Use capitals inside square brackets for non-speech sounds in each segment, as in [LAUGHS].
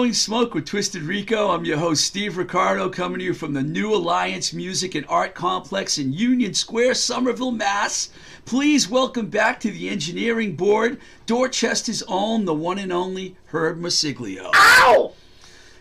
Blowing Smoke with Twisted Rico. I'm your host, Steve Ricardo, coming to you from the New Alliance Music and Art Complex in Union Square, Somerville, Mass. Please welcome back to the engineering board, Dorchester's own, the one and only Herb Masiglio. Ow!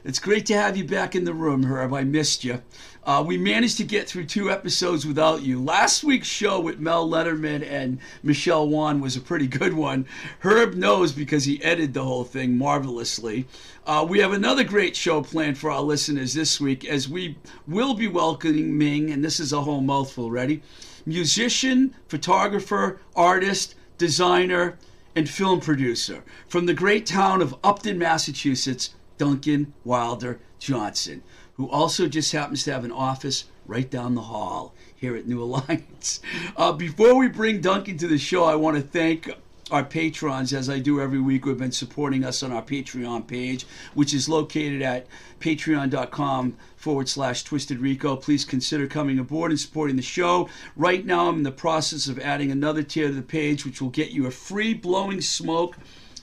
It's great to have you back in the room, Herb. I missed you. Uh, we managed to get through two episodes without you. Last week's show with Mel Letterman and Michelle Wan was a pretty good one. Herb knows because he edited the whole thing marvelously. Uh, we have another great show planned for our listeners this week as we will be welcoming Ming, and this is a whole mouthful, ready? Musician, photographer, artist, designer, and film producer from the great town of Upton, Massachusetts, Duncan Wilder Johnson, who also just happens to have an office right down the hall here at New [LAUGHS] Alliance. Uh, before we bring Duncan to the show, I want to thank our patrons, as I do every week, who have been supporting us on our Patreon page, which is located at patreon.com forward slash twisted rico. Please consider coming aboard and supporting the show. Right now, I'm in the process of adding another tier to the page, which will get you a free blowing smoke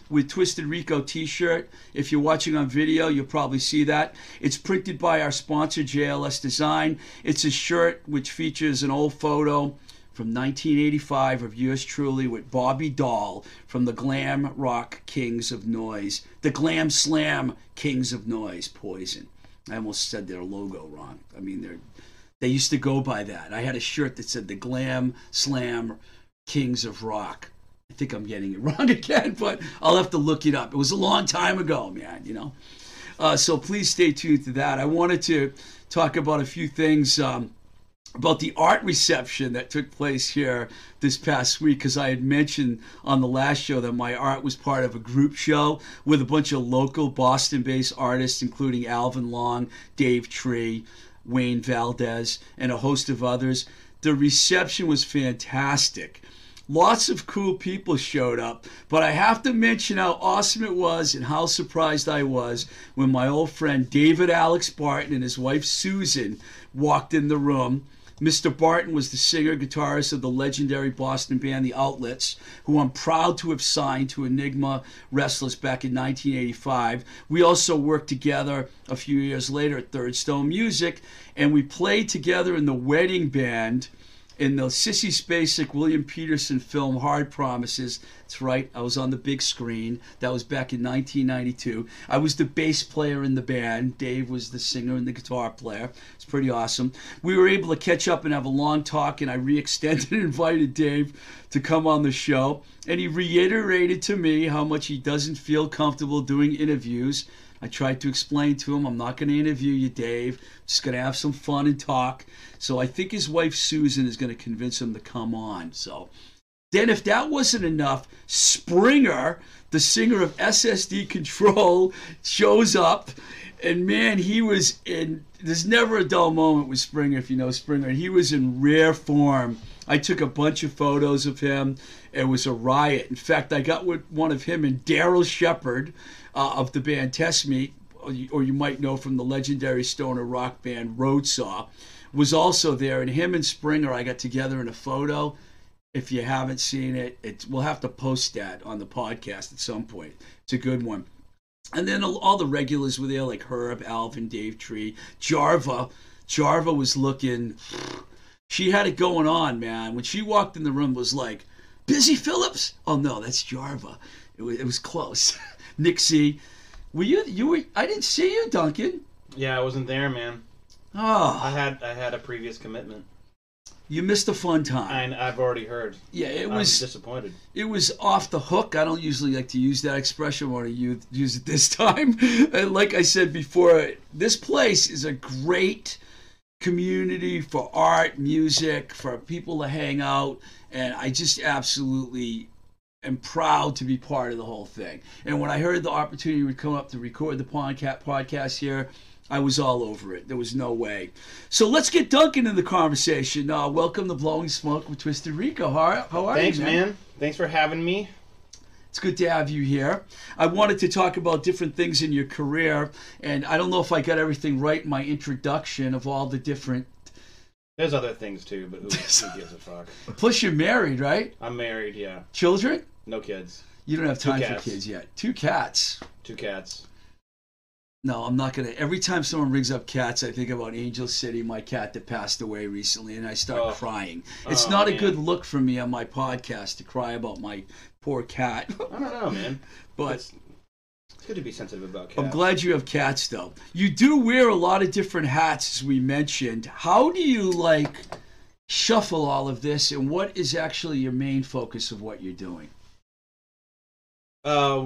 with Twisted Rico t-shirt. If you're watching on video, you'll probably see that. It's printed by our sponsor JLS Design. It's a shirt which features an old photo from 1985 of yours truly with Bobby Dall from the Glam Rock Kings of Noise, the Glam Slam Kings of Noise, Poison. I almost said their logo wrong. I mean, they're they used to go by that. I had a shirt that said the Glam Slam Kings of Rock. I think I'm getting it [LAUGHS] wrong again, but I'll have to look it up. It was a long time ago, man, you know. Uh, so please stay tuned to that. I wanted to talk about a few things um, about the art reception that took place here this past week because I had mentioned on the last show that my art was part of a group show with a bunch of local Boston based artists, including Alvin Long, Dave Tree, Wayne Valdez, and a host of others. The reception was fantastic. Lots of cool people showed up, but I have to mention how awesome it was and how surprised I was when my old friend David Alex Barton and his wife Susan walked in the room. Mr. Barton was the singer guitarist of the legendary Boston band The Outlets, who I'm proud to have signed to Enigma Restless back in 1985. We also worked together a few years later at Third Stone Music, and we played together in the wedding band in the Sissy Spacek William Petersen film Hard Promises. That's right, I was on the big screen. That was back in 1992. I was the bass player in the band. Dave was the singer and the guitar player. It's pretty awesome. We were able to catch up and have a long talk, and I re extended [LAUGHS] and invited Dave to come on the show. And he reiterated to me how much he doesn't feel comfortable doing interviews. I tried to explain to him, I'm not going to interview you, Dave. I'm just going to have some fun and talk. So I think his wife Susan is going to convince him to come on. So then, if that wasn't enough, Springa, the singer of SS Decontrol, [LAUGHS] shows up. And man, he was in. There's never a dull moment with Springa if you know Springa. He was in rare form. I took a bunch of photos of him. It was a riot. In fact, I got with one of him and Daryl Shepard uh, of the band Test Meat, or you, or you might know from the legendary stoner rock band Roadsaw, was also there. And him and Springa, I got together in a photo. If you haven't seen it, it's we'll have to post that on the podcast at some point. It's a good one. And then all the regulars were there, like Herb, Alvin, Dave Tree, Jarva. Jarva was looking. She had it going on, man. When she walked in the room, was like, Busy Phillips. Oh no, that's Jarva. It was, it was close. [LAUGHS] Nixie, were you? You were? I didn't see you, Duncan. Yeah, I wasn't there, man. Oh, I had I had a previous commitment, you missed a fun time. and I've already heard. Yeah, it I'm was. disappointed. it was off the hook. I don't usually like to use that expression. I want to use, use it this [LAUGHS] time. And like I said before, this place is a great community for art, music, for people to hang out, and I just absolutely am proud to be part of the whole thing. And when I heard the opportunity would come up to record the podcast podcast here, I was all over it. There was no way. So let's get Duncan in the conversation. Uh, welcome to Blowing Smoke with Twisted Rico. How, how are Thanks, you, man. Thanks for having me. it's good to have you here. I wanted to talk about different things in your career, and I don't know if I got everything right in my introduction of all the different. There's other things too, but who, who [LAUGHS] gives a fuck? Plus, you're married, right? I'm married. Yeah, Children? No kids, You don't have time for kids yet. Two cats. two cats. No, I'm not gonna. Every time someone brings up cats, I think about Angel City, my cat that passed away recently, and I start Oh. crying. Oh, it's Oh, not a good look for me on my podcast to cry about my poor cat. I don't know, man. [LAUGHS] but It's, it's good to be sensitive about cats. I'm glad you have cats, though. You do wear a lot of different hats, as we mentioned. How do you like shuffle all of this, and what is actually your main focus of what you're doing? Uh,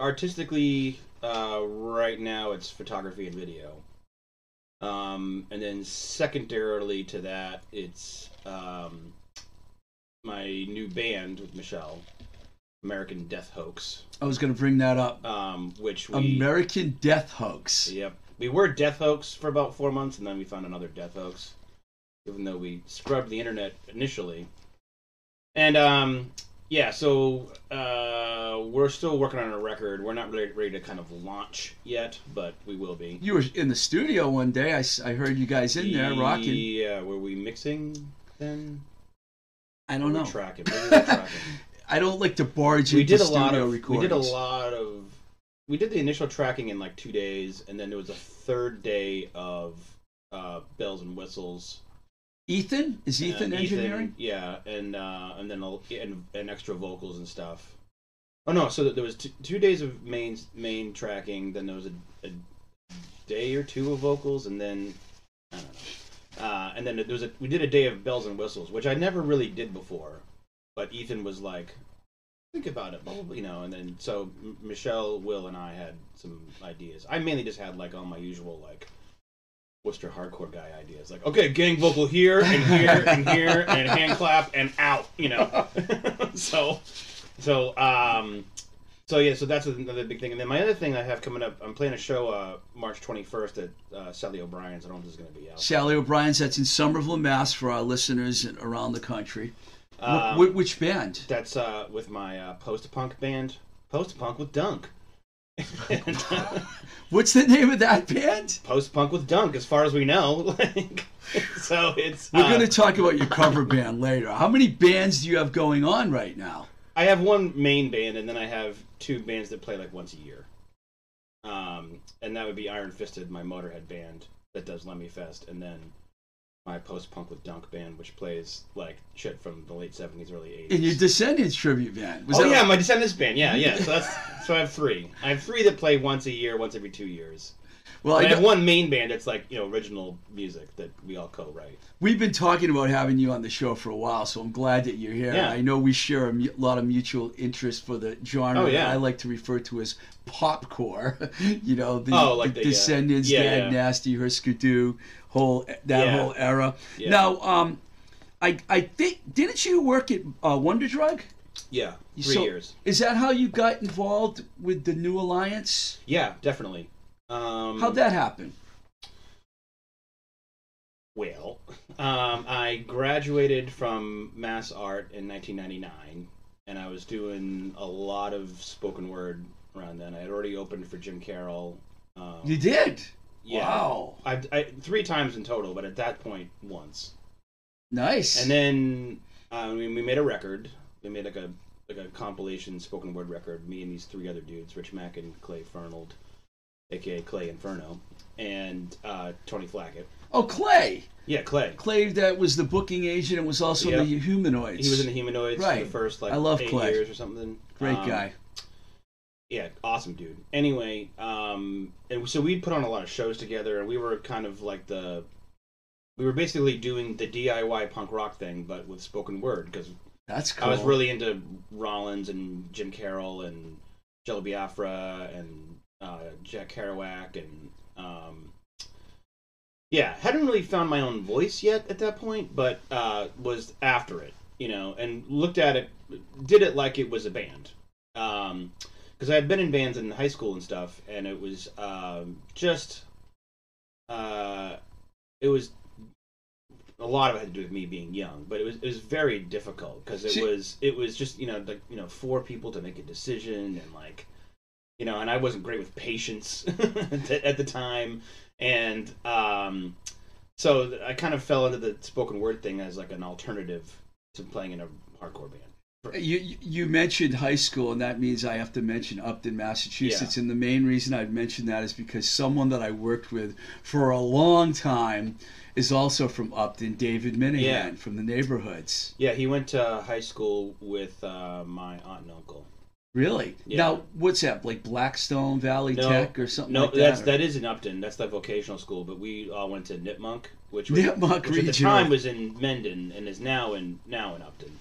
artistically, uh, right now it's photography and video. Um, and then secondarily to that, it's um, my new band with Michelle, American Death Hoax, I was going to bring that up. um, which we American Death Hoax. Yep. We were Death Hoax for about four months, and then we found another Death Hoax, even though we scrubbed the internet initially. And um, yeah, so uh, we're still working on a record. We're not really ready to kind of launch yet, but we will be. You were in the studio one day. I, I heard you guys in there rocking. Yeah, were we mixing then? I don't know. Tracking. [LAUGHS] I don't like to barge we into did a studio lot of. recordings. We did a lot of. We did the initial tracking in like two days, and then there was a third day of uh, bells and whistles. Ethan is Ethan Uh, engineering? yeah, and uh, and then a, and, and extra vocals and stuff. Oh no! So there was two, two days of main main tracking. Then there was a, a day or two of vocals, and then I don't know. Uh, and then there was a we did a day of bells and whistles, which I never really did before. But Ethan was like, "Think about it," blah, blah, blah, you know. And then so M- Michelle, Will, and I had some ideas. I mainly just had like all my usual like Worcester hardcore guy ideas. Like, okay, gang vocal here and here [LAUGHS] and here and hand clap and out, you know. [LAUGHS] so, so, um, so yeah, so that's another big thing. And then my other thing I have coming up, I'm playing a show uh, March 21st at uh, Sally O'Brien's. I don't know if this is going to be out. Sally O'Brien's. That's in Somerville, Mass. For our listeners around the country. Um, wh- which band? That's uh, with my uh, post punk band, Post Punk with Dunk. [LAUGHS] What's the name of that band? post punk with Dunk, as far as we know. [LAUGHS] Like, so it's. We're uh, going to talk about your cover band later. How many bands do you have going on right now? I have one main band, and then I have two bands that play like once a year. Um, and that would be Iron Fisted, my Motorhead band that does Lemmy Fest, and then my post punk with Dunk band, which plays like shit from the late seventies, early eighties. And your Descendents tribute band. Was oh yeah, my Descendents band. Yeah, yeah. So that's so I have three. I have three that play once a year, once every two years. Well, I I have one main band that's like you know original music that we all co-write. we've been talking about having you on the show for a while, so I'm glad that you're here. Yeah. I know we share a mu- lot of mutual interest for the genre Oh, yeah. that I like to refer to as popcore. [LAUGHS] you know, the, Oh, like the the, uh, Descendents, yeah, Dead yeah. Nasty, Husker Du, whole that whole era. Now, um, I I think didn't you work at uh, Wonder Drug? Yeah, three So- years. Is that how you got involved with the New Alliance? Yeah, definitely. Um, How'd that happen? Well, um, I graduated from Mass Art in 1999, and I was doing a lot of spoken word around then. I had already opened for Jim Carroll. Um, You did. yeah. Wow. I, I three times in total, but at that point once. Nice. And then uh, we, we made a record. We made like a like a compilation spoken word record. Me and these three other dudes, Rich Mack and Clay Fernold, aka Clay Inferno, and uh, Tony Flackett. Oh, Clay. Yeah, Clay. Clay that was the booking agent and was also Yep. the humanoids. He was in the Humanoids for the first like I love eight Clay. years or something. Great Um, guy. yeah, awesome dude. Anyway, um, and so we'd put on a lot of shows together, and we were kind of like the, we were basically doing the DIY punk rock thing, but with spoken word because That's cool. I was really into Rollins and Jim Carroll and Jello Biafra and uh, Jack Kerouac and um, yeah, hadn't really found my own voice yet at that point, but uh, was after it, you know, and looked at it, did it like it was a band, because I had been in bands in high school and stuff, and it was um, just, uh, it was. A lot of it had to do with me being young, but it was it was very difficult because it See- was it was just you know like you know four people to make a decision and like you know and I wasn't great with patience [LAUGHS] at the- time and um, so I kind of fell into the spoken word thing as like an alternative to playing in a hardcore band. You you- you mentioned high school, and that means I have to mention Upton, Massachusetts. And the main reason I'd mention that is because someone that I worked with for a long time is also from Upton, David Minehan Yeah. from the neighborhoods. Yeah, he went to high school with uh, my aunt and uncle. Really? Yeah. Now, what's that? Like Blackstone Valley No, Tech or something No, like that? that's or- that is in Upton. That's the vocational school, but we all went to Nipmuc, which was Nipmuc which at the time was in Mendon and is now in now in Upton.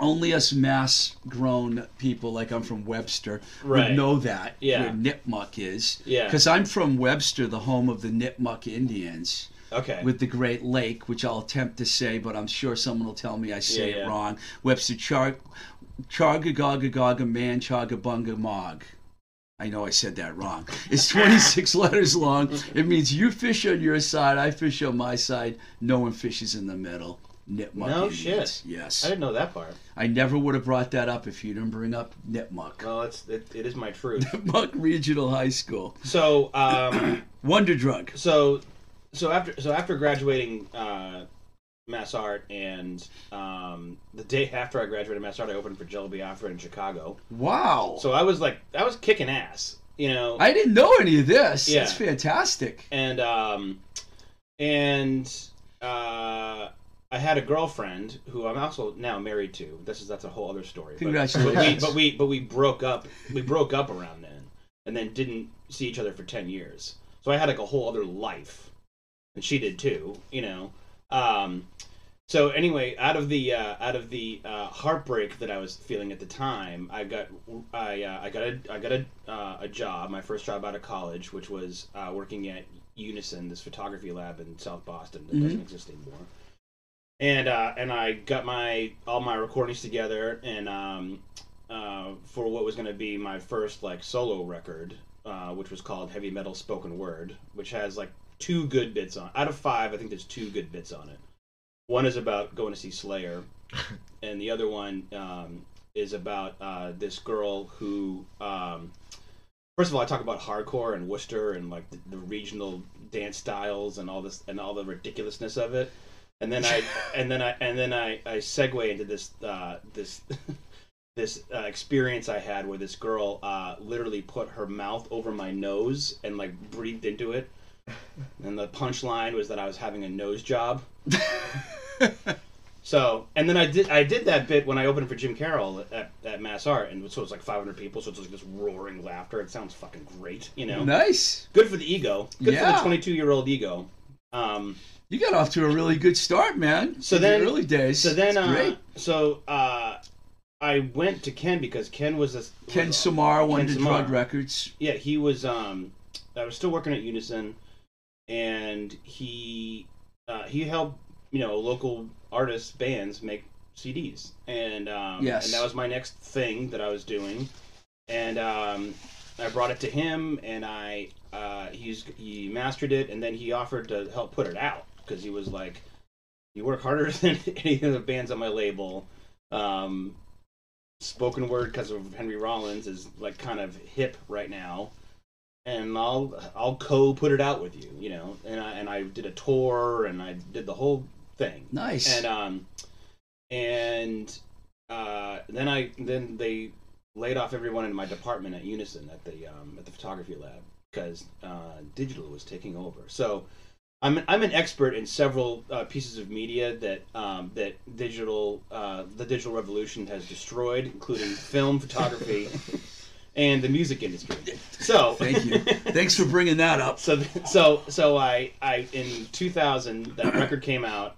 Only us mass grown people, like I'm from Webster, Right. would know that Yeah. where Nipmuc is. Yeah. Because I'm from Webster, the home of the Nipmuc Indians. Okay. with the Great Lake, which I'll attempt to say, but I'm sure someone will tell me I say Yeah, it wrong. Webster Char Chargagagaga Man Chagabunga Mog. I know I said that wrong. It's 26 [LAUGHS] letters long. It means you fish on your side, I fish on my side. No one fishes in the middle. Nipmuc No Indians. shit. Yes. I didn't know that part. I never would have brought that up if you didn't bring up Nipmuc. Well, it's it, it is my truth. [LAUGHS] Nipmuc Regional High School. So, um, [COUGHS] Wonder Drug. so, so after so after graduating uh, Mass Art, and um, the day after I graduated Mass Art, I opened for Jello Biafra in Chicago. Wow. So I was like, I was kicking ass, you know. I didn't know any of this. Yeah. That's fantastic. and um, and uh, I had a girlfriend who I'm also now married to. This is that's a whole other story. But- Congratulations. But we, but we but we broke up. We broke up around then, and then didn't see each other for ten years. So I had like a whole other life, and she did too. You know. Um, so anyway, out of the uh, out of the uh, heartbreak that I was feeling at the time, I got I uh, I got a I got a uh, a job, my first job out of college, which was uh, working at Unison, this photography lab in South Boston that doesn't exist anymore. And uh, and I got my all my recordings together, and um, uh, for what was going to be my first like solo record, uh, which was called Heavy Metal Spoken Word, which has like two good bits on. Out of five, I think there's two good bits on it. One is about going to see Slayer, [LAUGHS] and the other one um, is about uh, this girl who. Um, first of all, I talk about hardcore and Worcester and like the, the regional dance styles and all this and all the ridiculousness of it. And then I [LAUGHS] and then I and then I, I segue into this uh, this [LAUGHS] this uh, experience I had where this girl uh, literally put her mouth over my nose and like breathed into it. [LAUGHS] And the punchline was that I was having a nose job. [LAUGHS] So, and then I did I did that bit when I opened for Jim Carroll at, at Mass Art, and so it was like 500 people, so it's like this roaring laughter. It sounds fucking great, you know. Nice. Good for the ego. Good for the 22 year old ego. Um, You got off to a really good start, man. So In the then- early days. so then, uh, great. so uh, I went to Ken because Ken was a Ken was- Samar, Ken Wonder Samar. Drug Records. Yeah, he was. Um, I was still working at Unison, and he uh, he helped you know local artists bands make CDs, and um, Yes. and that was my next thing that I was doing, and um, I brought it to him, and I uh, he's he mastered it, and then he offered to help put it out because he was like, "You work harder [LAUGHS] than any of the bands on my label." Um, spoken word because of Henry Rollins is like kind of hip right now, and I'll I'll co put it out with you, you know. And I and I did a tour and I did the whole thing. Nice. And um, and uh, then I then they laid off everyone in my department at Unison at the um, at the photography lab because uh, digital was taking over. So I'm I'm an expert in several uh, pieces of media that um, that digital uh, the digital revolution has destroyed, including film, photography, [LAUGHS] and the music industry. [LAUGHS] So Thank you. [LAUGHS] Thanks for bringing that up. so so so I I in 2000 that [CLEARS THROAT] record came out.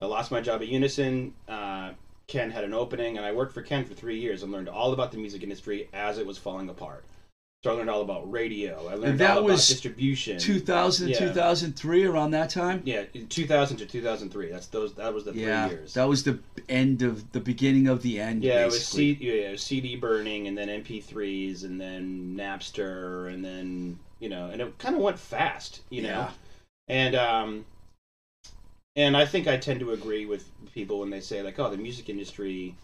I lost my job at Unison. Uh, Ken had an opening, and I worked for Ken for three years and learned all about the music industry as it was falling apart. So I learned all about radio. I learned that all was about distribution. 2000, Yeah. 2003, around that time. yeah, in 2000 to 2003. That's those. That was the Yeah, three years. that was the end of the beginning of the end. yeah, it was. C, yeah, it was CD burning, and then MP3s, and then Napster, and then you know, and it kind of went fast, you know. Yeah. And um, and I think I tend to agree with people when they say like, oh, the music industry,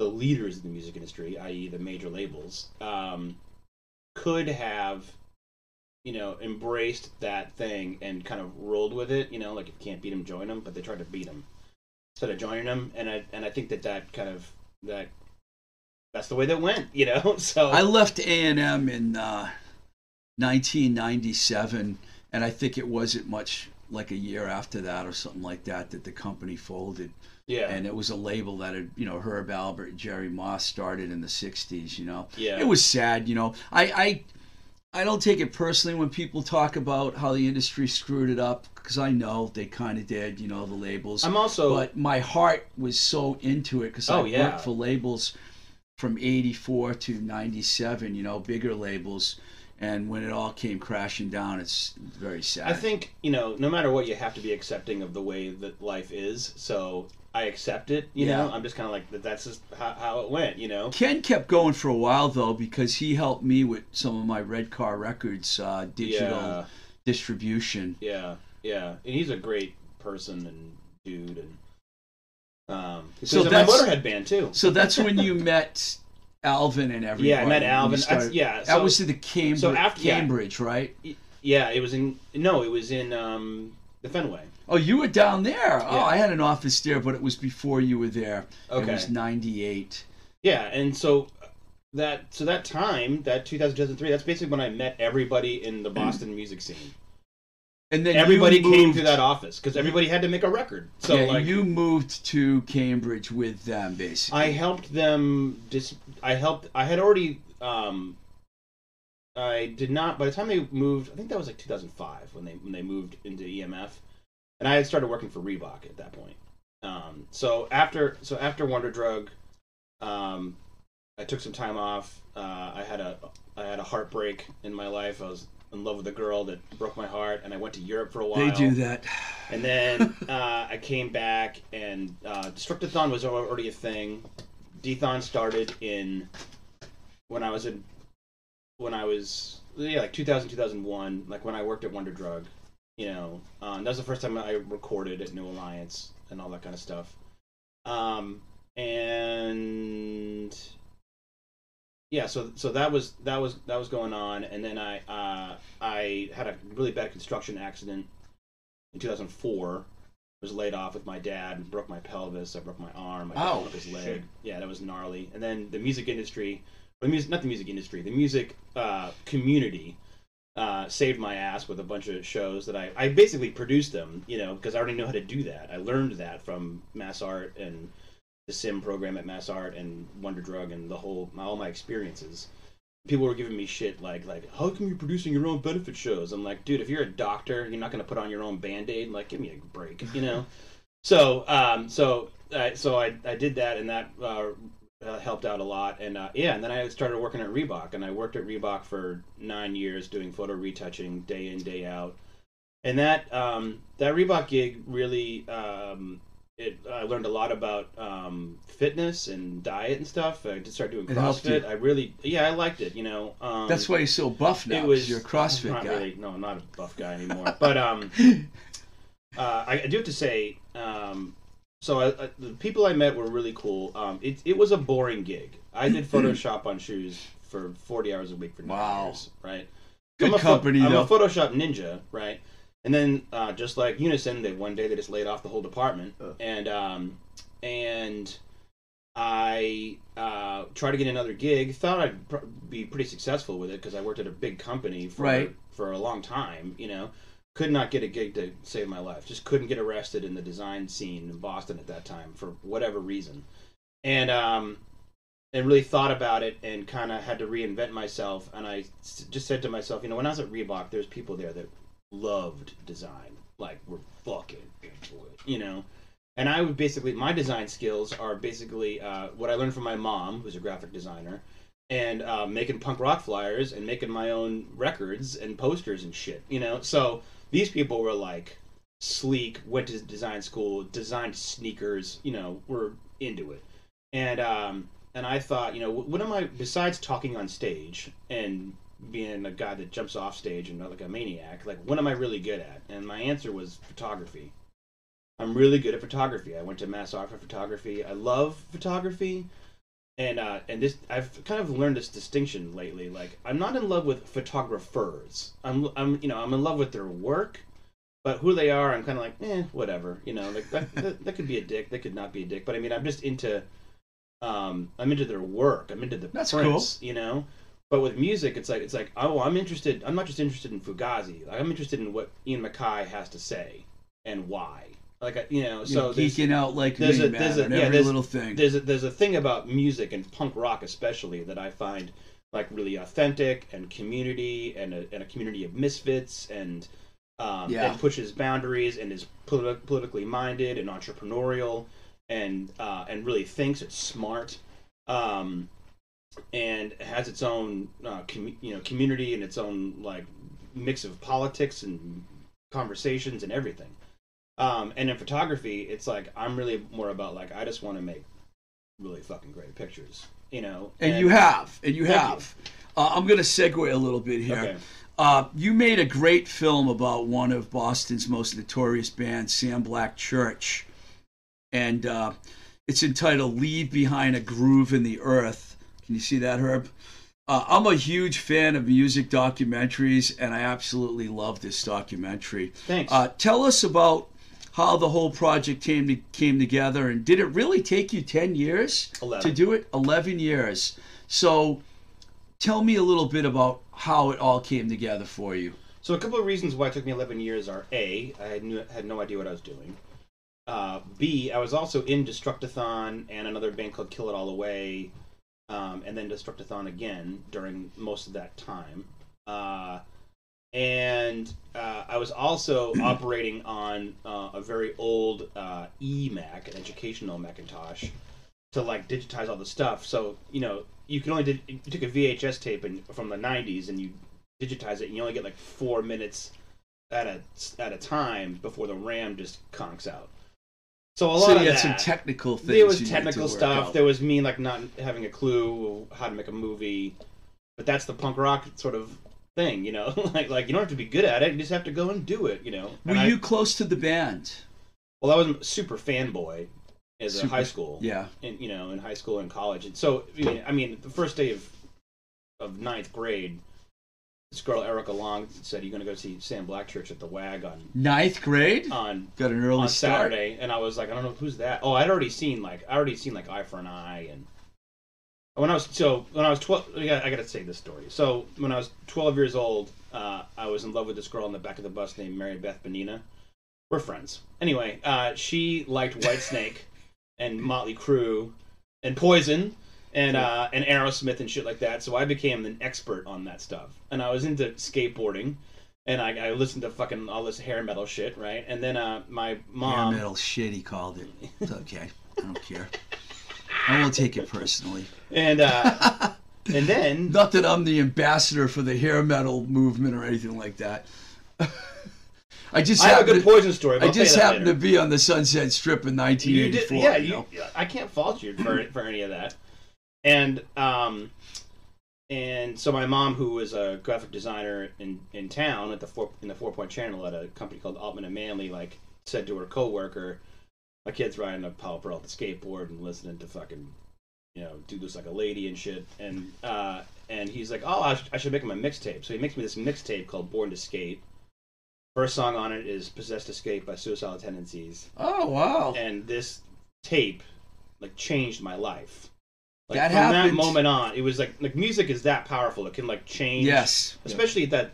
the leaders of the music industry, i.e., the major labels, um, could have, you know, embraced that thing and kind of rolled with it. You know, like if you can't beat them, join them. But they tried to beat them instead of joining them, and I and I think that that kind of that that's the way that went. You know, [LAUGHS] so I left A and M in uh, 1997, and I think it wasn't much like a year after that or something like that that the company folded. Yeah, And it was a label that had, you know, Herb Alpert, and Jerry Moss started in the 60s. You know, yeah, it was sad. You know, I I I don't take it personally when people talk about how the industry screwed it up because I know they kind of did. You know, the labels. I'm also but my heart was so into it because Oh, I yeah. worked for labels from 84 to 97 you know bigger labels and when it all came crashing down it's very sad I think you know, no matter what, you have to be accepting of the way that life is. So I accept it. You know, I'm just kind of like that. That's just how, how it went. You know. ken kept going for a while though because he helped me with some of my red car records uh, digital Yeah, distribution yeah, yeah. And he's a great person and dude, and um, So so my that's- Motorhead band too. so that's when you [LAUGHS] met alvin and everybody Yeah, I met Alvin. started- That's, yeah, that was at the cambridge, so after- yeah. cambridge right yeah. It was in no, it was in um, the Fenway. Oh, you were down there. Oh, Yeah. I had an office there, but it was before you were there. Okay. It was 98. Yeah, and so that so that time that 2000 2003 that's basically when I met everybody in the Boston music scene. And then Everybody came to that office because everybody had to make a record. So yeah, like you moved to Cambridge with them, basically. I helped them. Just I helped. I had already. Um, I did not. By the time they moved, I think that was like 2005 when they when they moved into EMF, and I had started working for Reebok at that point. Um, so after so after Wonder Drug, um, I took some time off. Uh, I had a I had a heartbreak in my life. I was in love with a girl that broke my heart, and I went to Europe for a while. they do that. And then [LAUGHS] uh, I came back, and uh, Destructathon was already a thing. Dethon started in when I was in when I was yeah like 2000 2001 like when I worked at Wonder Drug. You know, um, that was the first time I recorded at New Alliance and all that kind of stuff. Um, and yeah, so so that was that was that was going on, and then I uh, I had a really bad construction accident in 2004 was laid off with my dad and broke my pelvis i broke my arm i Ow, broke his leg shit. yeah that was gnarly and then the music industry the music not the music industry the music uh, community uh, saved my ass with a bunch of shows that I, I basically produced them you know because i already know how to do that. I learned that from mass art and the sim program at mass art and wonder drug and the whole all my experiences. People were giving me shit like like how come you're producing your own benefit shows? I'm like dude if you're a doctor you're not going to put on your own band-aid? Like give me a break you know? So um so uh, so i i did that and that uh, uh, helped out a lot and uh, yeah and then i started working at reebok and i worked at reebok for nine years doing photo retouching day in day out and that um that reebok gig really um it, I learned a lot about um, fitness and diet and stuff. I did start doing It. CrossFit. I really, yeah, I liked it. You know, um, That's why you're so buff now. it was you're a CrossFit not guy. Really, no, I'm not a buff guy anymore. but um, [LAUGHS] uh, I, I do have to say, um, so I, I, the people I met were really cool. Um, it it was a boring gig. I did [CLEARS THROAT] Photoshop on shoes for 40 hours a week for nine Wow. years, right? Good I'm a pho- I'm a Photoshop ninja, right? And then uh, just like Unison, they one day they just laid off the whole department, Uh. and um, and I uh, tried to get another gig. Thought I'd pr- be pretty successful with it because I worked at a big company for Right. for a long time. You know, could not get a gig to save my life. Just couldn't get arrested in the design scene in Boston at that time for whatever reason, and um, and really thought about it and kind of had to reinvent myself. And I just said to myself, you know, when I was at Reebok, there's people there that loved design, like were fucking into it, you know. And I would basically my design skills are basically uh, what I learned from my mom, who's a graphic designer, and uh, making punk rock flyers and making my own records and posters and shit, you know. So these people were like sleek, went to design school, designed sneakers, you know, were into it, and um, and I thought, you know, what am I besides talking on stage and being a guy that jumps off stage and not like a maniac, like what am I really good at? And my answer was photography. I'm really good at photography. I went to Mass Art for photography. I love photography, and uh, and this I've kind of learned this distinction lately. Like I'm not in love with photographers. I'm I'm you know I'm in love with their work, but who they are, I'm kind of like eh, whatever. You know, like that, that that could be a dick. That could not be a dick. But I mean, I'm just into um I'm into their work. I'm into the That's prints. You know. But with music, it's like it's like oh, I'm interested. I'm not just interested in Fugazi. Like, I'm interested in what Ian MacKaye has to say and why. Like I- you know, so You're there's- geeking out like there's me, a- man, there's a- yeah, every there's- little thing. there's a, there's a thing about music and punk rock especially that I find like really authentic and community and a, and a community of misfits and um, Yeah. and pushes boundaries and is politi- politically minded and entrepreneurial and uh, and really thinks it's smart um, and has its own uh, com- you know community and its own like mix of politics and conversations and everything. Um, and in photography, it's like I'm really more about like I just want to make really fucking great pictures, you know. and you have, and you have. Uh, I'm going to segue a little bit here. Okay. Uh, you made a great film about one of Boston's most notorious bands, Sam Black Church, and uh, it's entitled "Leave Behind a Groove in the Earth." Can you see that, Herb? Uh, I'm a huge fan of music documentaries, and I absolutely love this documentary. Thanks. Uh, tell us about how the whole project came to, came together, and did it really take you ten years Eleven. to do it? Eleven years. So, tell me a little bit about how it all came together for you. So a couple of reasons why it took me 11 years are a I had, knew, had no idea what I was doing. Uh, B I was also in Destructathon and another band called Kill It All Away, um, and then Destructathon again during most of that time. Uh, and uh, I was also operating on uh, a very old uh, eMac, an educational Macintosh, to like digitize all the stuff. So you know you can only did you took a VHS tape and, from the '90s and you digitize it, and you only get like four minutes at a at a time before the RAM just conks out. So a lot so of you had that, some technical things. there was you need to technical stuff. There was me like not having a clue how to make a movie, but that's the punk rock sort of thing, you know. [LAUGHS] like like you don't have to be good at it; you just have to go and do it, you know. Were And I- you close to the band? well, I was a super fanboy as a high school, Yeah. and you know in high school and college, and so I mean, I mean the first day of of ninth grade. This girl Erica Long said, "You're going to go see Sam Blackchurch at the WAG on Ninth grade. on Got an early on start. Saturday, and I was like, I don't know who's that. Oh, I'd already seen like I already seen like Eye for an Eye, and when I was so when I was twelve, I got, I got to say this story. So when I was twelve years old, uh, I was in love with this girl in the back of the bus named Mary Beth Benina. We're friends. Anyway, uh, she liked Whitesnake [LAUGHS] and Motley Crue and Poison and uh, and Aerosmith and shit like that. So I became an expert on that stuff, and I was into skateboarding. And I, I listened to fucking all this hair metal shit, right? And then uh, my Hair metal shit, he called it. It's okay. I don't care. [LAUGHS] I won't take it personally. and uh, [LAUGHS] and then Not that I'm the ambassador for the hair metal movement or anything like that. [LAUGHS] I just I have a good to, poison story. But I I'll tell you just happened to be on the Sunset Strip in You did, 1984. yeah. you You. I can't fault you for for any of that. And um, and so my mom, who was a graphic designer in in town at the four in the Fort Point Channel at a company called Altman and Manley, like said to her coworker, "My kid's riding a Powell Peralta skateboard and listening to fucking." You know, do this like a lady and shit, and uh, and he's like, oh, I, sh- I should make him a mixtape. So he makes me this mixtape called Born to Skate. First song on it is "Possessed to Skate" by Suicidal Tendencies, Oh wow! and this tape like changed my life. Like That from that moment on, it was like like music is that powerful. It can like change. Yes. especially at that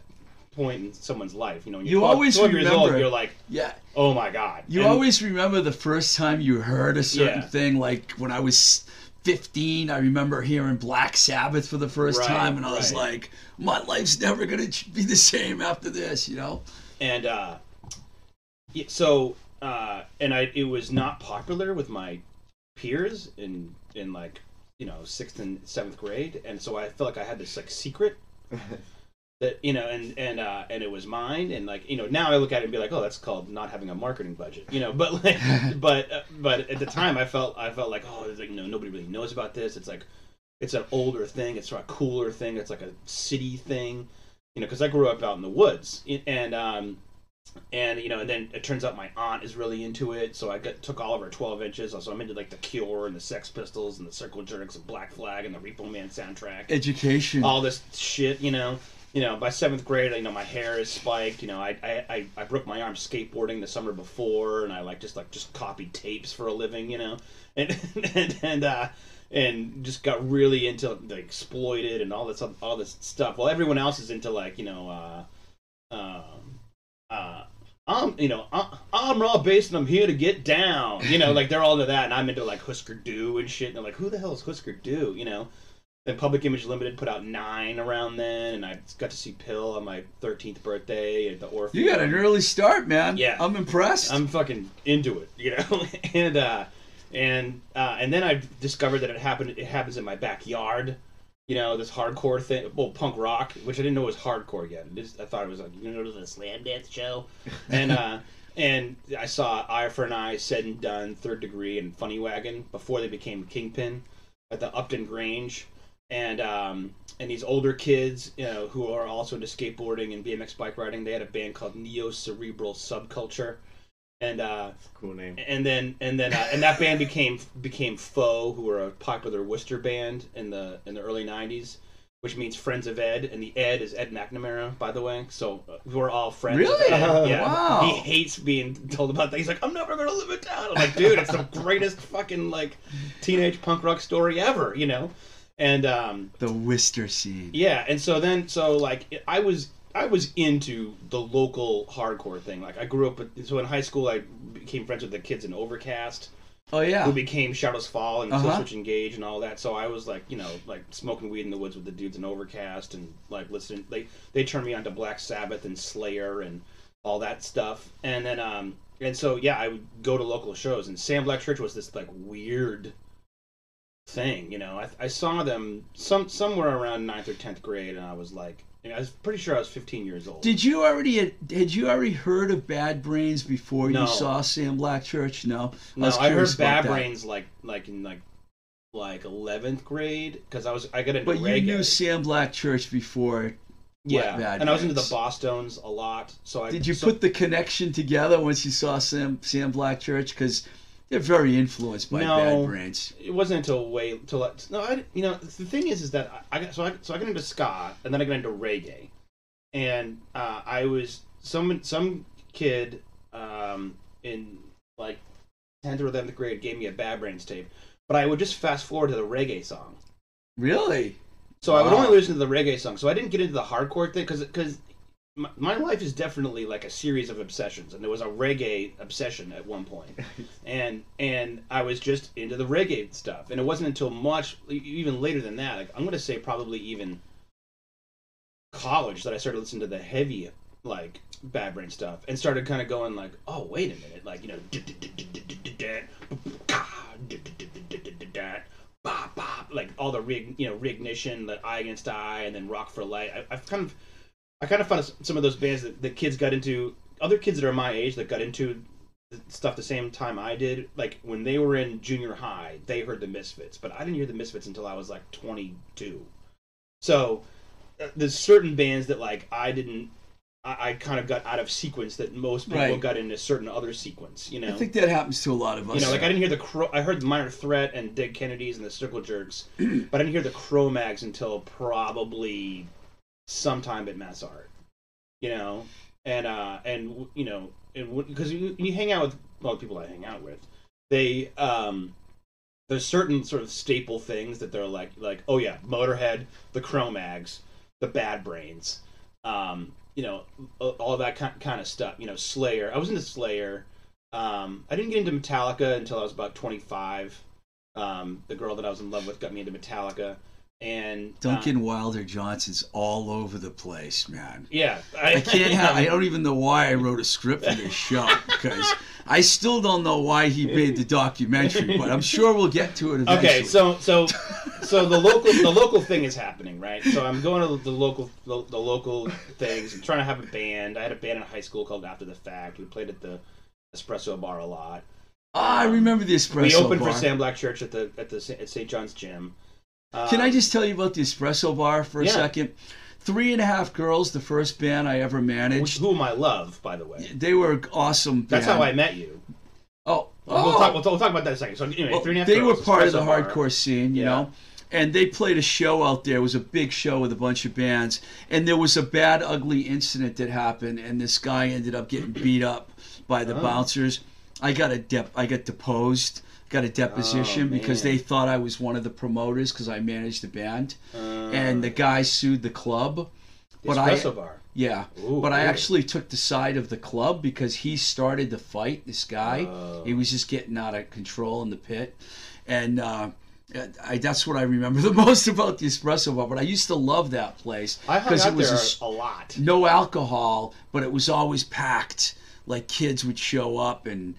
point in someone's life. You know, when You you're 12, always 12 years old, remember- you're like, Yeah. oh my god. You And- always remember the first time you heard a certain Yeah. thing. Like when I was 15, I remember hearing Black Sabbath for the first Right, time, and I was like, my life's never going to be the same after this, you know? and uh, yeah, so uh, and I it was not popular with my peers in in like you know sixth and seventh grade, and so I felt like I had this like secret [LAUGHS] that you know and and uh, and it was mine, and like you know now I look at it and be like, oh, that's called not having a marketing budget, you know, but like [LAUGHS] but uh, but at the time I felt I felt like oh, it's like you know nobody really knows about this. It's like it's an older thing. It's a cooler thing. It's like a city thing, you know, because I grew up out in the woods, and um, and you know, and then it turns out my aunt is really into it, so I got took all of her twelve inches. So I'm into like the Cure and the Sex Pistols and the Circle Jerks and Black Flag and the Repo Man soundtrack, Education. all this shit, you know. You know, by seventh grade, you know, my hair is spiked. You know, I, I, I, I broke my arm skateboarding the summer before, and I like just like just copied tapes for a living. You know, [LAUGHS] and and and uh, and just got really into the exploited and all this all this stuff. While everyone else is into like you know, uh, um, uh, I'm you know I, I'm raw bass and I'm here to get down. You know, [LAUGHS] like they're all into that, and I'm into like Husker Du and shit. And they're like, who the hell is Husker Du? You know. Then Public Image Limited put out Nine around then, and I got to see PiL on my 13th birthday at the Orpheum. you got an early start, man. Yeah. I'm impressed. I'm fucking into it, you know. [LAUGHS] and uh, and uh, and then I discovered that it happened. It happens in my backyard. You know, this hardcore thing, well, punk rock, which I didn't know was hardcore yet. Is, I thought it was like you know, a slam dance show, [LAUGHS] and uh, and I saw Eye for an Eye, Said and Done, Third Degree, and Funny Wagon before they became Kingpin at the Upton Grange, and um, and these older kids, you know, who are also into skateboarding and BMX bike riding, they had a band called Neo Cerebral Subculture, and uh, Cool name. and then and then uh, and that band became became Foe, who were a popular Worcester band in the in the early '90s, which means Friends of Ed, and the Ed is Ed McNamara, by the way. So uh, we're all friends. Really? Of Ed. Yeah. Wow. He hates being told about that. He's like, I'm never gonna live it down. I'm like, dude, it's the greatest fucking like teenage punk rock story ever, you know. And um, the Worcester scene. yeah, and so then so like I was I was into the local hardcore thing. Like I grew up with so in high school I became friends with the kids in Overcast Oh, yeah. who became Shadows Fall and Uh-huh. Switch Engage and all that. So I was like, you know, like smoking weed in the woods with the dudes in Overcast and like listening. They they turned me on to Black Sabbath and Slayer and all that stuff. And then um and so yeah, I would go to local shows and Sam Black Church was this like weird thing, you know. I, I saw them some somewhere around ninth or tenth grade, and I was like, I was pretty sure I was 15 years old. Did you already had you already heard of Bad Brains before No. you saw Sam Black Church? No, no, was I, heard Bad. Brains like like in like like 11th grade because I was I got into But you knew Sam Black Church before. yeah, Bad and I was into the Boston's a lot. So I Did you so- put the connection together once you saw Sam Sam Black Church? Because they're very influenced by No. Bad Brains. It wasn't until way until I, no, I you know the thing is is that I, I got so I so I got into ska and then I got into reggae, and uh, I was some some kid um, in like tenth or eleventh grade gave me a Bad Brains tape, but I would just fast forward to the reggae song. Really? So I would only listen to the reggae song. So I didn't get into the hardcore thing because because my, my life is definitely like a series of obsessions, and there was a reggae obsession at one point, and and I was just into the reggae stuff, and it wasn't until much e- even later than that. Like I'm gonna say probably even college that I started listening to the heavy like Bad Brain stuff, and started kind of going like, oh wait a minute, like you know. like all the rig, you know, reignition, the eye against eye, and then rock for light. I, I've kind of, I kind of found some of those bands that the kids got into, other kids that are my age that got into the stuff the same time I did. Like when they were in junior high, they heard the Misfits, but I didn't hear the Misfits until I was like 22. So uh, there's certain bands that like I didn't. I, I kind of got out of sequence that most people Right. got in a certain other sequence, you know. I think that happens to a lot of us. You know, like I didn't hear the Cro- I heard the Minor Threat and Dead Kennedys and the Circle Jerks, [CLEARS THROAT] but I didn't hear the Cro-Mags until probably sometime at Mass Art. You know, and uh and you know, and because you, you hang out with well people I hang out with, they um, there's certain sort of staple things that they're like like oh yeah, Motorhead, the Cro-Mags, the Bad Brains, um, you know, all that kind kind of stuff. You know, Slayer. I was into Slayer. Um, I didn't get into Metallica until I was about 25. Um, the girl that I was in love with got me into Metallica, and Duncan Wilder Johnson's all over the place, man. yeah, I can't. [LAUGHS] Have, I don't even know why I wrote a script for this show because I still don't know why he made the documentary, but I'm sure we'll get to it eventually. Okay, so so [LAUGHS] so the local the local thing is happening, right? So I'm going to the local the, the local things. I'm trying to have a band. I had a band in high school called After the Fact. We played at the Espresso Bar a lot. Ah, I remember the espresso bar. we opened bar. for Sam Black Church at the at the at St. John's Gym. Uh, Can I just tell you about the espresso bar for a Yeah. second? Three and a half girls, the first band I ever managed. whom I love, by the way. They were awesome. Band. That's how I met you. Oh, We'll, oh. talk, we'll, we'll talk about that in a second. So anyway, Well, three and a half they were part of the Bar. hardcore scene, you Yeah. know. And they played a show out there. It was a big show with a bunch of bands. And there was a bad, ugly incident that happened, and this guy ended up getting beat up by the Oh. bouncers. I got a dep- I got deposed, got a deposition Oh, because they thought I was one of the promoters because I managed the band. Uh, and the guy sued the club. the but I- Espresso Bar. Yeah, Ooh, but I actually took the side of the club because he started the fight. This guy, Oh. he was just getting out of control in the pit, and uh, I, that's what I remember [LAUGHS] the most about the espresso bar. But I used to love that place because it was a a lot. no alcohol, but it was always packed. Like kids would show up, and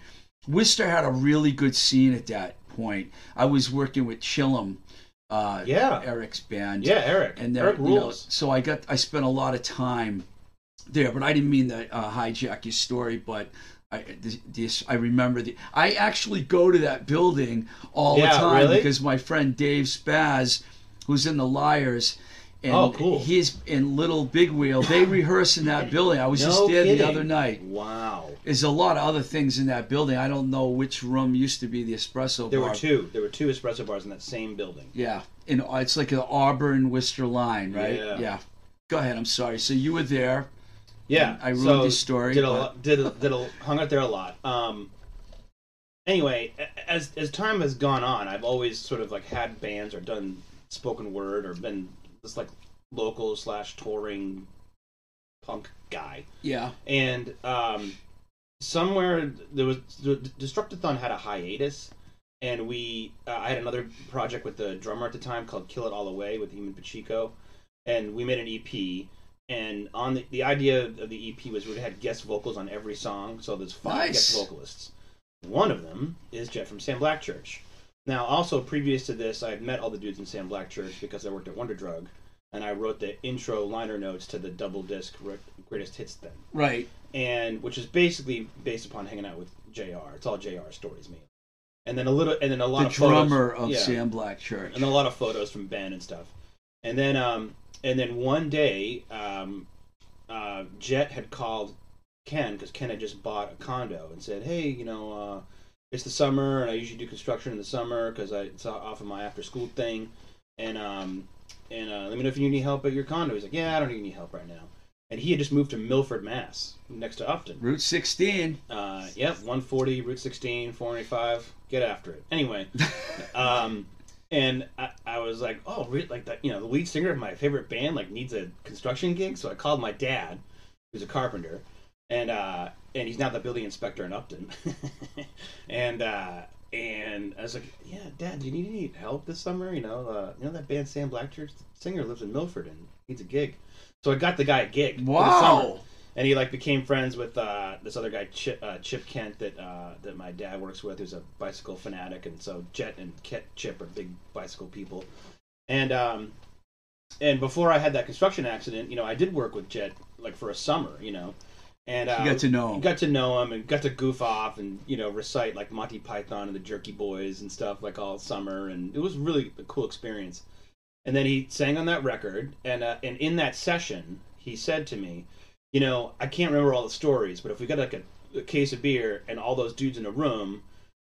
Worcester had a really good scene at that point. I was working with Chillum, uh, Yeah. Eric's band, Yeah, Eric. and Eric you know, so I got I spent a lot of time there, but I didn't mean to uh, hijack your story, but. I, this, this, I remember the. I actually go to that building all Yeah, the time really? because my friend Dave Spaz, who's in the Liars, and Oh, cool. he's in Little Big Wheel. They [COUGHS] rehearse in that building. I was No just there the other night. Wow. There's a lot of other things in that building. I don't know which room used to be the espresso There bar. There were two. There were two espresso bars in that same building. Yeah, in it's like an Auburn Worcester line, right? Yeah. yeah. Go ahead. I'm sorry. So you were there. Yeah, I ruined so this story, Did a but- did a, did a, hung out there a lot. Um, anyway, as as time has gone on, I've always sort of like had bands or done spoken word or been this like local slash touring punk guy. Yeah. And um, somewhere there was the Destructathon had a hiatus, and we uh, I had another project with the drummer at the time called Kill It All Away with him Pacheco, and we made an EP. And on the, the idea of the EP was we had guest vocals on every song, so there's five Nice. guest vocalists. One of them is Jet from Sam Black Church. Now, also previous to this, I had met all the dudes in Sam Black Church because I worked at Wonder Drug, and I wrote the intro liner notes to the double disc greatest hits thing Right. and which is basically based upon hanging out with Jr. It's all Jr. stories, mainly, and then a little, and then a lot The of photos- drummer of yeah, Sam Black Church. and a lot of photos from Ben and stuff, and then um, and then one day, um, uh, Jet had called Ken because Ken had just bought a condo and said, hey, you know, uh, it's the summer and I usually do construction in the summer because I it's off of my after school thing, and um, and uh, let me know if you need any help at your condo. He's like, yeah, I don't need any help right now. And he had just moved to Milford, Mass, next to Upton. Route 16. Uh, yep, 140, Route 16, 485. Get after it. Anyway, [LAUGHS] um, and I, I was like, oh, re- like that, you know, the lead singer of my favorite band like needs a construction gig. So I called my dad, who's a carpenter, and uh, and he's now the building inspector in Upton. [LAUGHS] and uh, and I was like, yeah, Dad, do you need any help this summer? You know, uh, you know that band Sam Black Church, singer lives in Milford and needs a gig. So I got the guy a gig. for the summer Wow. and he like became friends with uh, this other guy Chip, uh, Chip Kent that uh, that my dad works with who's a bicycle fanatic and so Jet and Kent, Chip are big bicycle people and um and before I had that construction accident you know I did work with Jet like for a summer you know and uh, You got to know him. got to know him and got to goof off and you know recite like Monty Python and the Jerky Boys and stuff like all summer and it was really a cool experience. And then he sang on that record and uh, and in that session he said to me, you know, I can't remember all the stories, but if we got like a, a case of beer and all those dudes in a room,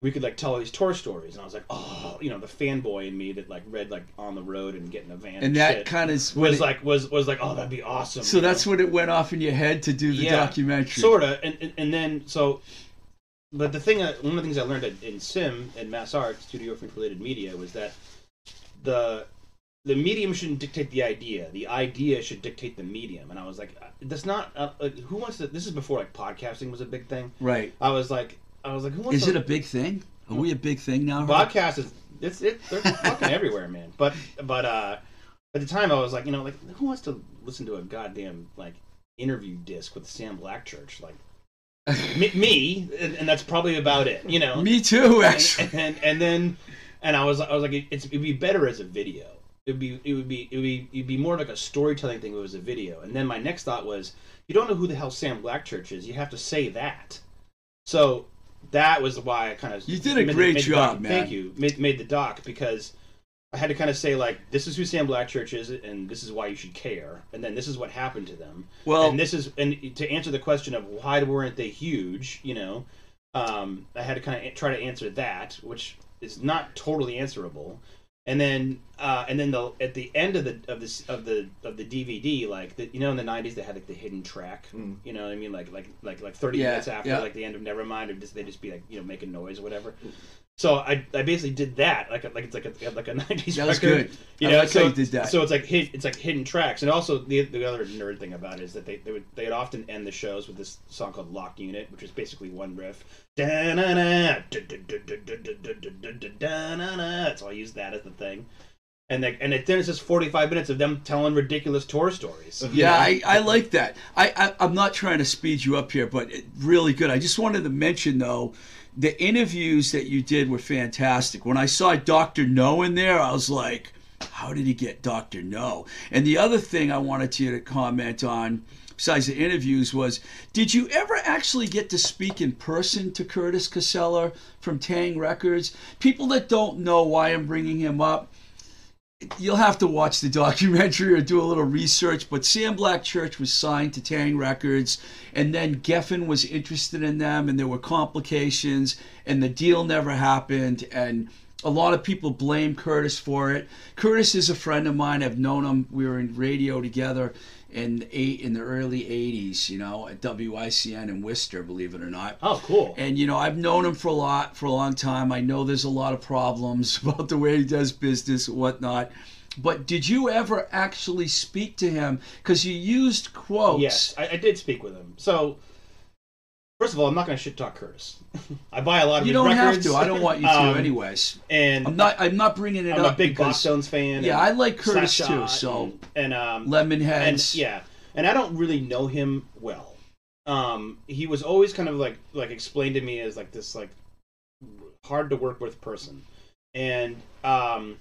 we could like tell all these tour stories. And I was like, oh, you know, the fanboy in me that like read like on the road and get in a van and that shit kind of was like was was like, oh, that'd be awesome. So you know? that's what it went off in your head to do the Yeah, documentary. Sorta, and, and and then so but the thing, one of the things I learned at, in Sim and Mass Art Studio for Related Media was that the the medium shouldn't dictate the idea. The idea should dictate the medium. And I was like, uh, that's not. Uh, like, who wants to? This is before like podcasting was a big thing. Right. I was like, I was like, who wants Is to? it a big thing? Are we a big thing now? Podcast is it's it they're fucking everywhere, man. But but uh, at the time I was like, you know, like who wants to listen to a goddamn like interview disc with Sam Black Church? Like me, me and, and that's probably about it. You know, [LAUGHS] Me too, actually. and, and and then and I was I was like, it's it'd be better as a video. It'd be it would be it would be it'd be more like a storytelling thing if it was a video. And then my next thought was, you don't know who the hell Sam Black Church is. You have to say that. So that was why I kind of You did a great the job, doc- man. Thank you. Made, made the doc because I had to kind of say like, this is who Sam Black Church is, and this is why you should care, and then this is what happened to them. Well, and this is and to answer the question of why weren't they huge, you know, um, I had to kind of try to answer that, which is not totally answerable. And then, uh, and then the at the end of the of this of the of the DVD, like the, you know, in the '90s they had like the hidden track. Mm. You know, what I mean, like like like like 30 Yeah, minutes after yeah. like the end of Nevermind, or just they just be like you know making noise or whatever. So I, I basically did that like a, like it's like a like a [LAUGHS] nineties record. Good. You I like so, you so it's like it's like hidden tracks, and also the the other nerd thing about it is that they they would they would often end the shows with this song called Lock Unit, which is basically one riff. So I use that as the thing. And, and it, then it's just 45 minutes of them telling ridiculous tour stories. [LAUGHS] Yeah, I, I like that. I, I, I'm not trying to speed you up here, but it, really good. I just wanted to mention, though, the interviews that you did were fantastic. When I saw Doctor No in there, I was like, how did he get Doctor No? And the other thing I wanted you to comment on. Besides the interviews, was did you ever actually get to speak in person to Curtis Casella from Taang! Records? People that don't know why I'm bringing him up, you'll have to watch the documentary or do a little research. But Sam Black Church was signed to Taang! Records, and then Geffen was interested in them, and there were complications, and the deal never happened. And a lot of people blame Curtis for it. Curtis is a friend of mine. I've known him. We were in radio together in the eight in the early '80s. You know, at WICN in Worcester, believe it or not. Oh, cool. And you know, I've known him for a lot for a long time. I know there's a lot of problems [LAUGHS] about the way he does business and whatnot. But did you ever actually speak to him? Because you used quotes. Yes, I, I did speak with him. So, first of all, I'm not going to shit talk Curtis. [LAUGHS] I buy a lot of You his don't have to. I don't want you to, [LAUGHS] Um, anyways. And I'm not. I'm not bringing it up. I'm a big because Stones fan. yeah, I like Curtis too. So and, and um, Lemonheads. and yeah, and I don't really know him well. Um, he was always kind of like like explained to me as like this like hard to work with person, and um,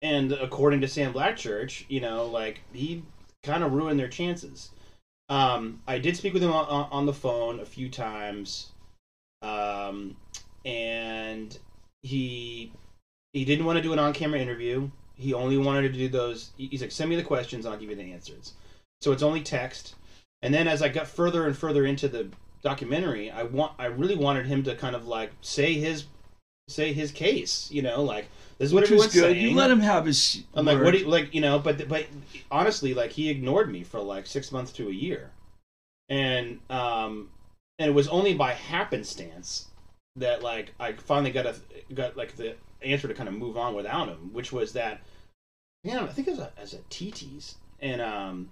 and according to Sam Black Church, you know, like he kind of ruined their chances. Um, I did speak with him on, on the phone a few times, um, and he he didn't want to do an on-camera interview. He only wanted to do those. He's like, send me the questions, and I'll give you the answers. So it's only text. And then as I got further and further into the documentary, I want I really wanted him to kind of like say his say his case. You know, like this is what which was everyone's good. saying. You let him have his. I'm like, word. what do you like? You know, but but honestly, like he ignored me for like six months to a year, and um, and it was only by happenstance that like I finally got a got like the answer to kind of move on without him, which was that, yeah, I think it was a, as a TT's, and um,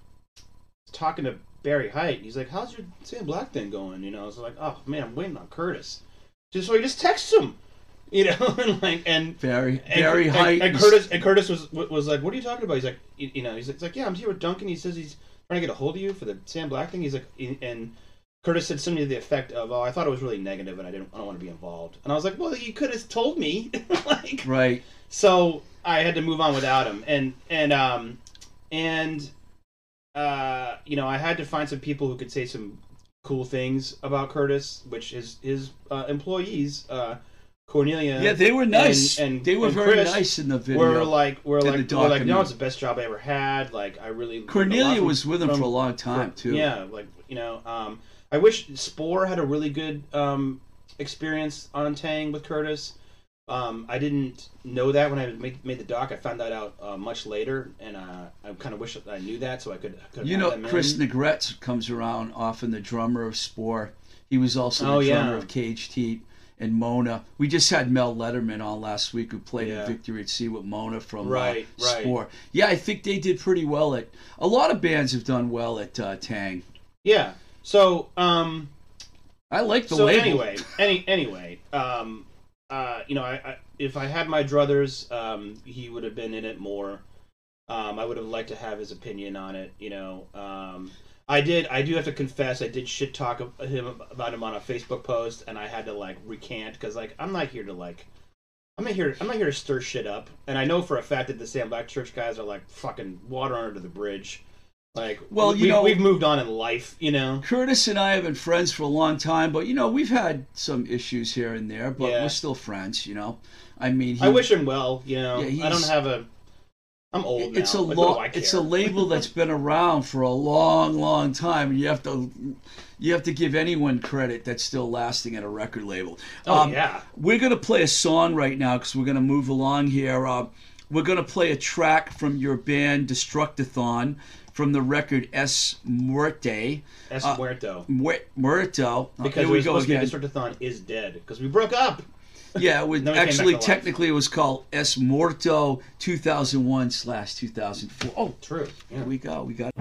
talking to Barry Height, he's like, "How's your Sam Black thing going?" You know, I was like, "Oh man, I'm waiting on Curtis." Just so he just texts him, you know, [LAUGHS] and like and Very, and, very and, high. And Curtis and Curtis was was like, "What are you talking about?" He's like, you, you know, he's like, he's like, "Yeah, I'm here with Duncan." He says he's trying to get a hold of you for the Sam Black thing. He's like, and Curtis said something to the effect of, "Oh, I thought it was really negative, and I didn't, I don't want to be involved." And I was like, "Well, you could have told me." [LAUGHS] like, Right. so I had to move on without him, and and um and uh you know I had to find some people who could say some cool things about Curtis, which his his uh, employees, uh, Cornelia, Yeah, they were nice. and- they were and very Chris nice in the video. were like were like we're like no, it's the best job I ever had. Like I really Cornelia from- was with him from- for a long time from- too. Yeah, like you know, um, I wish Spore had a really good um, experience on Taang! with Curtis. Um, I didn't know that when I made, made the doc. I found that out uh, much later, and uh, I kind of wish I knew that so I could. could You know, Chris in. Negretz comes around often, the drummer of Spore. He was also the Oh, drummer yeah. of Caged Heat and Mona. We just had Mel Lederman on last week who played Yeah. in Victory at Sea with Mona from Right, uh, right. Spore. Yeah, I think they did pretty well at. A lot of bands have done well at uh, Tang. Yeah. So, um, I like the so label. anyway, any anyway, um, uh, you know, I, I if I had my druthers, um, he would have been in it more. Um, I would have liked to have his opinion on it. You know, um, I did. I do have to confess, I did shit talk him about him on a Facebook post, and I had to like recant because like I'm not here to like. I'm not here. I'm not here to stir shit up, and I know for a fact that the Sam Black Church guys are like fucking water under the bridge. Like, Well, you we, know- we've moved on in life, you know. Curtis and I have been friends for a long time, but you know we've had some issues here and there, but Yeah. we're still friends. You know, I mean, he, I wish him well. You know, Yeah, I don't have a. I'm old it's a. Like, lo- it's a label that's [LAUGHS] been around for a long, long time, and you have to you have to give anyone credit that's still lasting at a record label. Oh Um, yeah. We're gonna play a song right now because we're gonna move along here. Uh, we're gonna play a track from your band Destructathon from the record Es Muerte. Es uh, muerto. Mu- Muerto. Uh, Because here it we was go again. Destructathon is dead because we broke up. [LAUGHS] Yeah, it was, Then we came back actually technically it was called Es Morto 2001 slash 2004. Oh, True. Yeah. here we go. We got.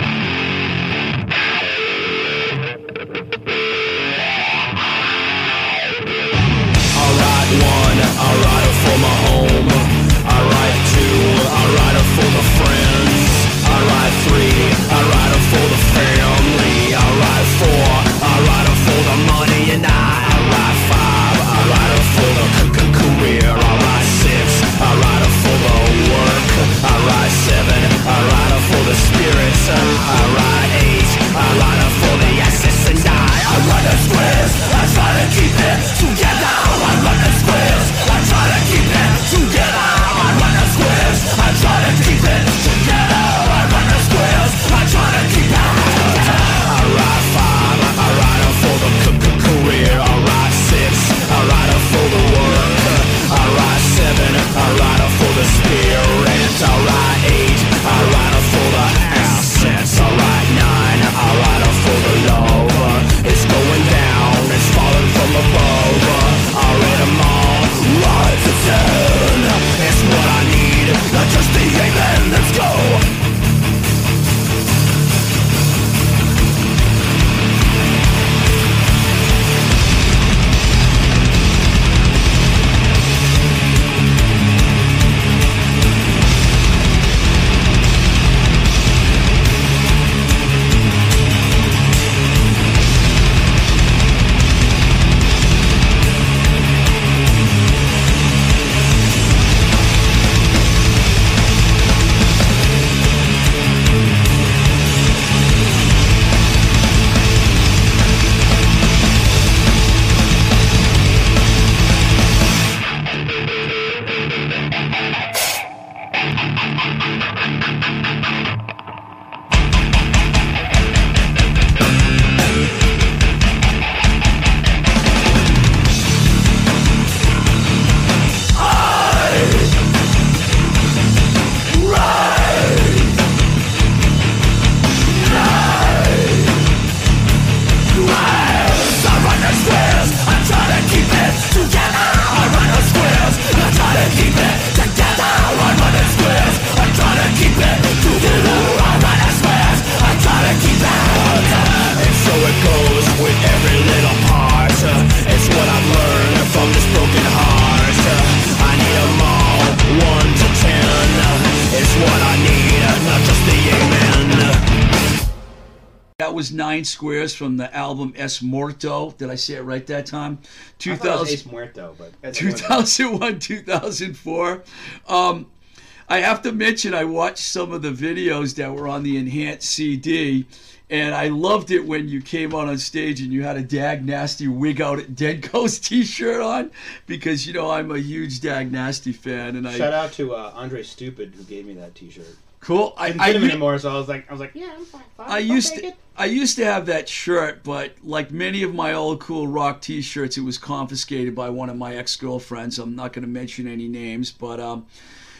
Nine Squares from the album Es Morto. Did I say it right that time? I thought it was 2000, Muerto, but 2001, 2004. Um, I have to mention, I watched some of the videos that were on the enhanced CD, and I loved it when you came out on stage and you had a Dag Nasty wig out at Denko's [LAUGHS] t-shirt on, because you know I'm a huge Dag Nasty fan, and I Shout out to uh, Andre Stupid who gave me that T-shirt. Cool. I, Didn't I him anymore, so I was like, I was like, yeah, I'm fine. fine I used to, it. I used to have that shirt, but like many of my old cool rock T-shirts, it was confiscated by one of my ex-girlfriends. I'm not going to mention any names, but um,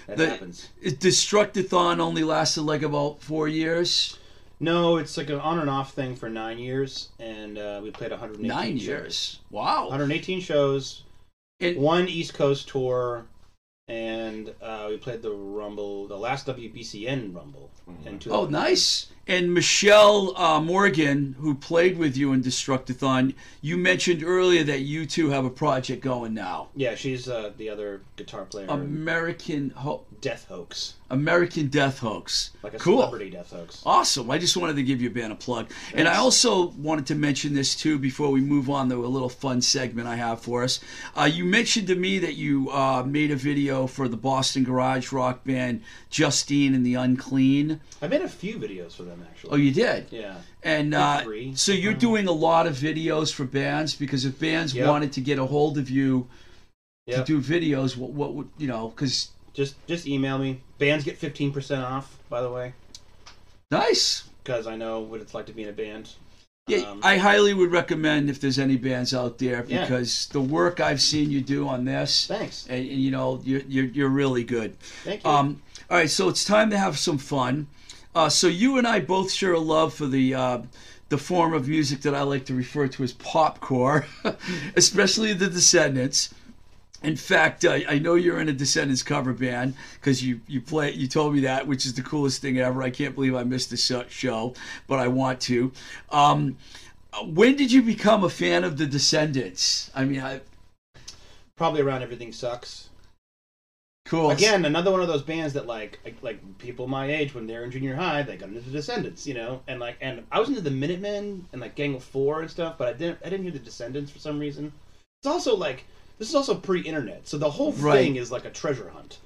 That the- happens. it- Destructathon only lasted like about four years. No, it's like an on and off thing for nine years, and uh, we played 118 Nine shows. years. Wow. 118 shows, And- one East Coast tour, and uh, we played the Rumble, the last WBCN Rumble. In Oh, nice. And Michelle uh, Morgan, who played with you in Destructathon, you mentioned earlier that you two have a project going now. Yeah, she's uh, the other guitar player. American Ho- Death Hoax, American Death Hoax. like a cool. celebrity Death Hoax. Awesome. I just wanted to give your band a plug. And I also wanted to mention this too before we move on to a little fun segment I have for us. Uh, you mentioned to me that you uh, made a video for the Boston garage rock band Justine and the Unclean. I made a few videos for them actually. Oh, you did? Yeah. And uh, so you're doing a lot of videos for bands because if bands Yep. wanted to get a hold of you Yep. to do videos, what, what would you know? Because Just just email me. Bands get 15% off, by the way, nice. because I know what it's like to be in a band. Yeah, Um, I highly would recommend if there's any bands out there Yeah. because the work I've seen you do on this, Thanks. and, and you know you're, you're you're really good. Thank you. Um, all right, so it's time to have some fun. Uh, so you and I both share a love for the uh, the form of music that I like to refer to as popcore, [LAUGHS] especially the Descendents. In fact, uh, I know you're in a Descendents cover band because you you play. You told me that, which is the coolest thing ever. I can't believe I missed the sho- show, but I want to. Um, when did you become a fan of the Descendents? I mean, I, Probably around Everything Sucks. Cool. Again, another one of those bands that like like- like people my age when they're in junior high, they got into the Descendents, you know, and like and I was into the Minutemen and like Gang of Four and stuff, but I didn't I didn't hear the Descendents for some reason. It's also like this is also pre-internet, so the whole Right. thing is like a treasure hunt.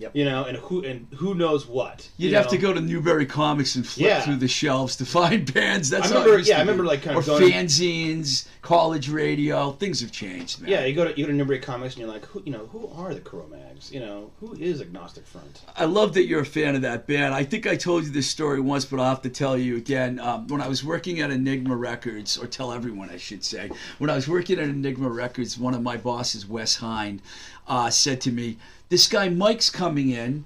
Yep. You know, and who and who knows what. You'd you have know? to go to Newbury Comics and flip Yeah. through the shelves to [LAUGHS] find bands. That's I how it remember- used yeah, to I remember, like, kind or of going- fanzines, college radio. Things have changed, man. Yeah, you go to you go to Newbury Comics and you're like, who you know, who are the Cro-Mags? You know, who is Agnostic Front? I love that you're a fan of that band. I think I told you this story once, but I'll have to tell you again. Um, when I was working at Enigma Records, or tell everyone, I should say, when I was working at Enigma Records, one of my bosses, Wes Hein, uh, said to me, "This guy Mike's coming in.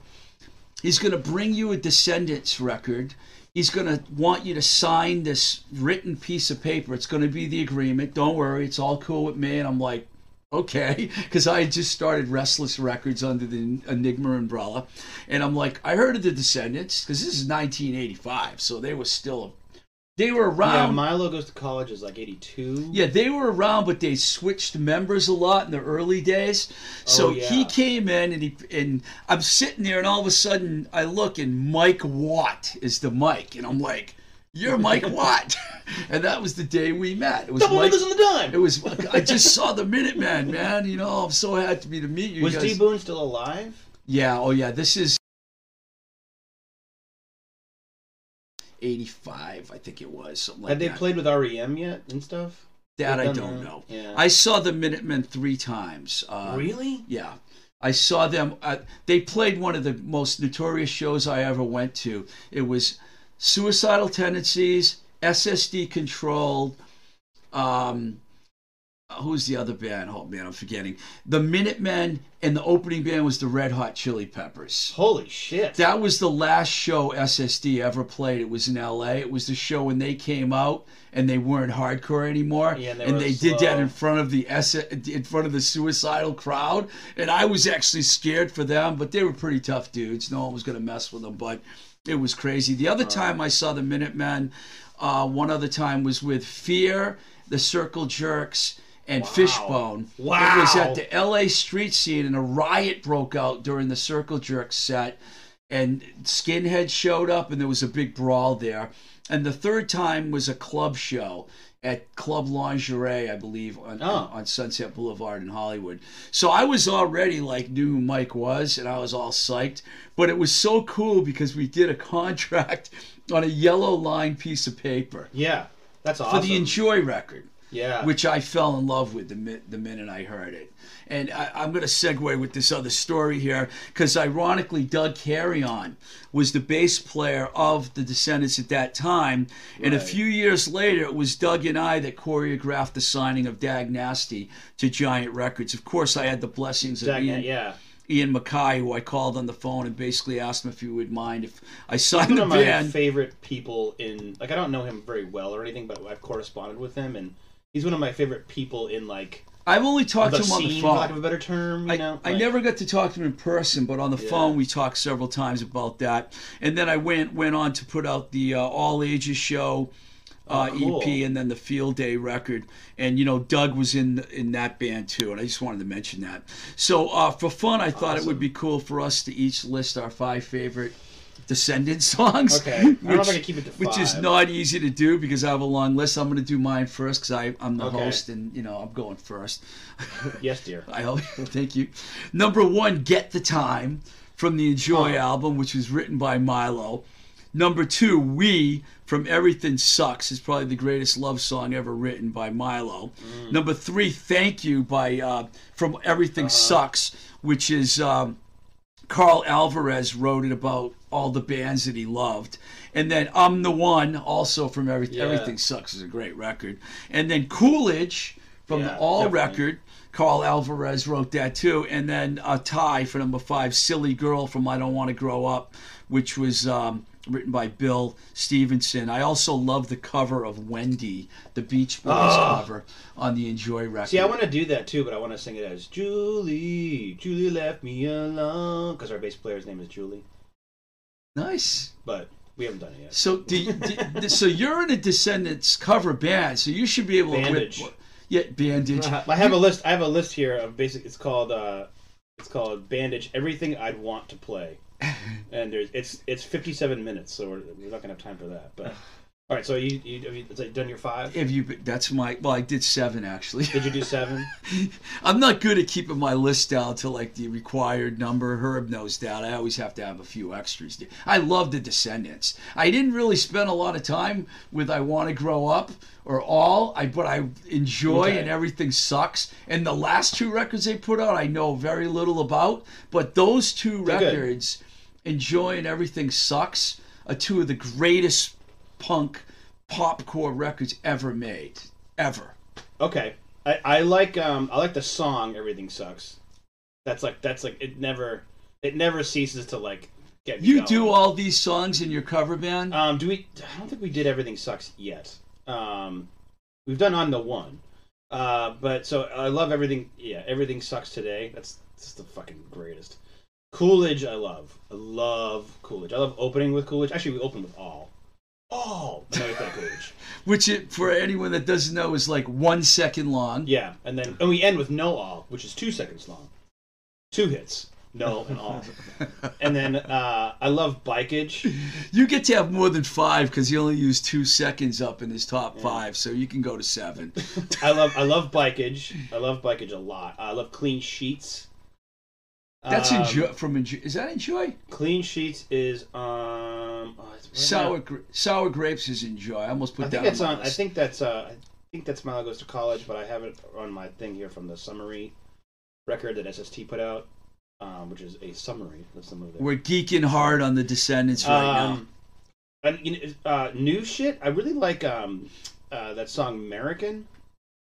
He's going to bring you a Descendents record." He's going to want you to sign this written piece of paper. It's going to be the agreement. Don't worry, it's all cool with me. And I'm like, okay [LAUGHS] because i had just started restless records under the enigma umbrella and i'm like i heard of the descendents because this is 1985 so they were still they were around. yeah, Milo goes to college is like '82. yeah, they were around, but they switched members a lot in the early days. Oh, so Oh, yeah. he came in, and he and I'm sitting there, and all of a sudden I look, and Mike Watt is the Mike, and I'm like, "You're Mike [LAUGHS] Watt," and that was the day we met. It was Double Mike. on the dime. It was. I just saw the Minutemen, man. You know, I'm so happy to meet you. was guys. D Boon still alive? Yeah. Oh, yeah. This is 85, I think it was something like Had they that. played with REM yet and stuff? that I don't know. Yeah. I saw the Minutemen three times. Uh, really? Yeah. I saw them. Uh, they played one of the most notorious shows I ever went to. It was Suicidal Tendencies, SS Decontrol. Um, who's the other band? Oh man, I'm forgetting. The Minutemen, and the opening band was the Red Hot Chili Peppers. Holy shit! That was the last show SSD ever played. It was in LA. It was the show when they came out and they weren't hardcore anymore. Yeah, and they and they did that in front of the S in front of the suicidal crowd. And I was actually scared for them, but they were pretty tough dudes. No one was gonna mess with them, but it was crazy. The other time I saw the Minutemen, uh, one other time was with Fear, the Circle Jerks, and Fishbone. It was at the LA street scene, and a riot broke out during the Circle Jerk set, and Skinhead showed up, and there was a big brawl there. And the third time was a club show at Club Lingerie, I believe, on, Oh. on Sunset Boulevard in Hollywood. So I was already like knew who Mike was, and I was all psyched. But it was so cool because we did a contract [LAUGHS] on a yellow line piece of paper Yeah, that's awesome. for the Enjoy record yeah, which I fell in love with the, mi- the minute I heard it. And I, I'm going to segue with this other story here because ironically, Doug Carrion was the bass player of the Descendents at that time. And a few years later, it was Doug and I that choreographed the signing of Dag Nasty to Giant Records. Of course, I had the blessings of Dag- Ian, yeah. Ian MacKaye, who I called on the phone and basically asked him if he would mind if I He's signed one of my band. favorite people in like I don't know him very well or anything, but I've corresponded with him, and he's one of my favorite people in like I've only talked to him on the scene, for lack of a better term. You I, know, I never got to talk to him in person, but on the Yeah. phone we talked several times about that. And then I went went on to put out the uh, All Ages show uh, Oh, cool. EP, and then the Field Day record. And you know, Doug was in in that band too, and I just wanted to mention that. So uh, for fun, I thought it would be cool for us to each list our five favorite Descendent [LAUGHS] songs. Okay. I don't know if which- keep it to Which is not easy to do because I have a long list. I'm going to do mine first because I'm the Okay. host, and you know I'm going first. [LAUGHS] Yes, dear. [LAUGHS] I hope. Thank you. Number one, "Get the Time" from the Enjoy Oh. album, which was written by Milo. Number two, "We" from Everything Sucks is probably the greatest love song ever written by Milo. Mm. Number three, "Thank You" by uh, from Everything Uh-huh. Sucks, which is um, Karl Alvarez wrote it about all the bands that he loved. And then I'm the One, also from Everything. Yeah. Everything Sucks is a great record. And then Coolidge from the All definitely. record. Karl Alvarez wrote that too. And then a tie for number five, Silly Girl from I Don't Want to Grow Up, which was um, written by Bill Stevenson. I also love the cover of Wendy, the Beach Boys Oh. cover on the Enjoy record. See, I want to do that too, but I want to sing it as Julie. Julie left me alone because our bass player's name is Julie, nice. but we haven't done it yet. So, do, do, so you're in a Descendents cover band, so you should be able Bandage. to whip. Yeah, bandage. I have a list. I have a list here of basic. It's called. uh It's called Bandage. Everything I'd want to play, [LAUGHS] and there's it's it's 57 minutes, so we're, we're not gonna have time for that. But [SIGHS] all right, so you you have you, done your five? Have you? That's my. Well, I did seven actually. Did you do seven? [LAUGHS] I'm not good at keeping my list down to like the required number. Herb knows that. I always have to have a few extras. I love the Descendents. I didn't really spend a lot of time with "I Want to Grow Up" or "All," I but I enjoy Okay. and everything sucks. And the last two records they put out, I know very little about. But those two They're records, "Enjoy" and "Everything Sucks," are two of the greatest punk popcore records ever made. Ever. Okay, I, I like um I like the song Everything Sucks. That's like that's like it never it never ceases to like get me You going. do all these songs in your cover band? Um, do we? I don't think we did Everything Sucks yet. Um, we've done on the one. Uh, but so I love everything. Yeah, everything sucks today. That's just the fucking greatest. Coolidge, I love. I love Coolidge. I love opening with Coolidge. Actually, we open with all. All. Coolidge. [LAUGHS] Which, it, for anyone that doesn't know, is like one second long. Yeah, and then and we end with no all, which is two seconds long. Two hits. No and all. [LAUGHS] and then uh, I love Bikeage. You get to have more than five because he only used two seconds up in his top five, so you can go to seven. [LAUGHS] I love I love bikeage. I love bikeage a lot. I love clean sheets. That's Um, enjoy from enjoy. Is that enjoy? Clean sheets is um oh, Sour gra- sour grapes is enjoy. I almost put I that think it's on. my on. I think that's uh I think that's Milo goes to college, but I have it on my thing here from the Somery record that SST put out, um, which is a summary. That's the movie. We're geeking hard on the Descendents right now. um, and you know, uh, new shit. I really like um uh, that song American.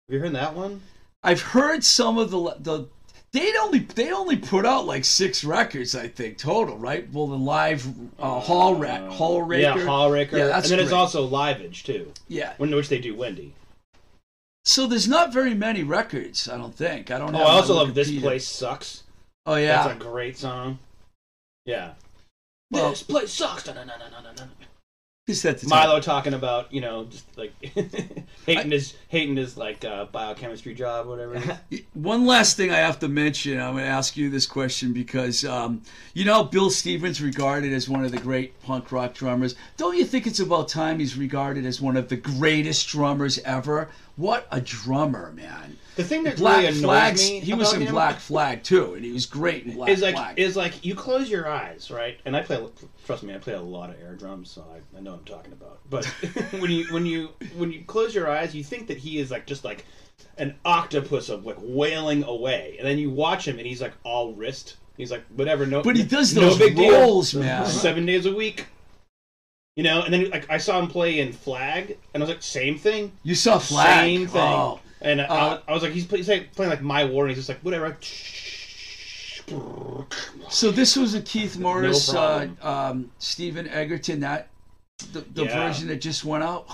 Have you heard that one? I've heard some of the the. They only they only put out like six records, I think total, right? Well, the live uh, Hall Rat, Uh, Hall Raker. Yeah, Hall Raker. Yeah, that's and then it's also Liveage too, Yeah. when which they do Wendy. So there's not very many records, I don't think. I don't. Know. Oh, I also love This Place Sucks. Oh yeah. That's a great song. Yeah. Well- this place sucks. No, no, no, Milo talking about you know just like [LAUGHS] hating his hating his like uh, biochemistry job, whatever. [LAUGHS] One last thing I have to mention. I'm going to ask you this question because um, you know Bill Stevens regarded as one of the great punk rock drummers. Don't you think it's about time he's regarded as one of the greatest drummers ever? What a drummer, man! The thing that Black really annoys Flags. me He was about in him Black Flag too, and he was great in Black is like Flag. is like you close your eyes, right? And I play. Trust me, I play a lot of air drums, so I, I know what I'm talking about. But [LAUGHS] when you when you when you close your eyes, you think that he is like just like an octopus of like wailing away, and then you watch him, and he's like all wrist. He's like whatever. No, but he does no those big deal. rolls, man. seven days a week. You know, and then like I saw him play in Flag, and I was like, same thing, You saw Flag. same thing. Oh. And I, Uh, I was like, he's, play, he's like playing like My War, and he's just like, whatever. So this was a Keith Morris, uh, um, Stephen Egerton, that the, the Yeah. version that just went out.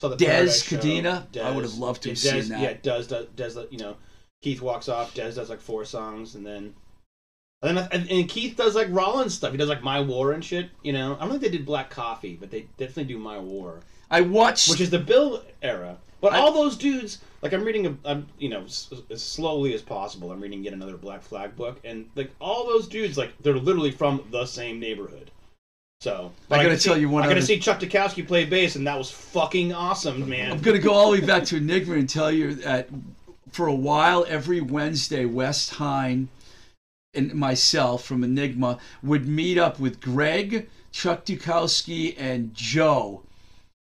So the Des Paradise Show, Cadena? I would have loved to have Dez, seen that. Yeah, Dez, does, Dez, you know, Keith walks off. Dez does like four songs, and then, and then, and, and Keith does like Rollins stuff. He does like My War and shit. You know, I don't think they did Black Coffee, but they definitely do My War, I watched. which is the Bill era. But I- all those dudes, like I'm reading, a, I'm you know, s- as slowly as possible, I'm reading yet another Black Flag book, and like all those dudes, like they're literally from the same neighborhood. So I gotta see- tell you one I got to other- see Chuck Dukowski play bass, and that was fucking awesome, man. I'm gonna go all the way back to Enigma and tell you that for a while, every Wednesday, Wes Hein and myself from Enigma would meet up with Greg, Chuck Dukowski, and Joe.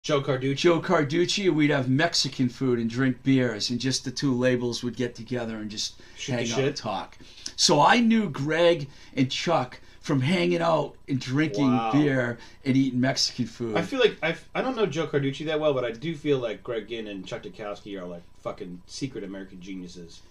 Joe Carducci. Joe Carducci, we'd have Mexican food and drink beers, and just the two labels would get together and just Shoot hang out and talk. So I knew Greg and Chuck from hanging out and drinking Wow. beer and eating Mexican food. I feel like I, I don't know Joe Carducci that well, but I do feel like Greg Ginn and Chuck Dukowski are like fucking secret American geniuses.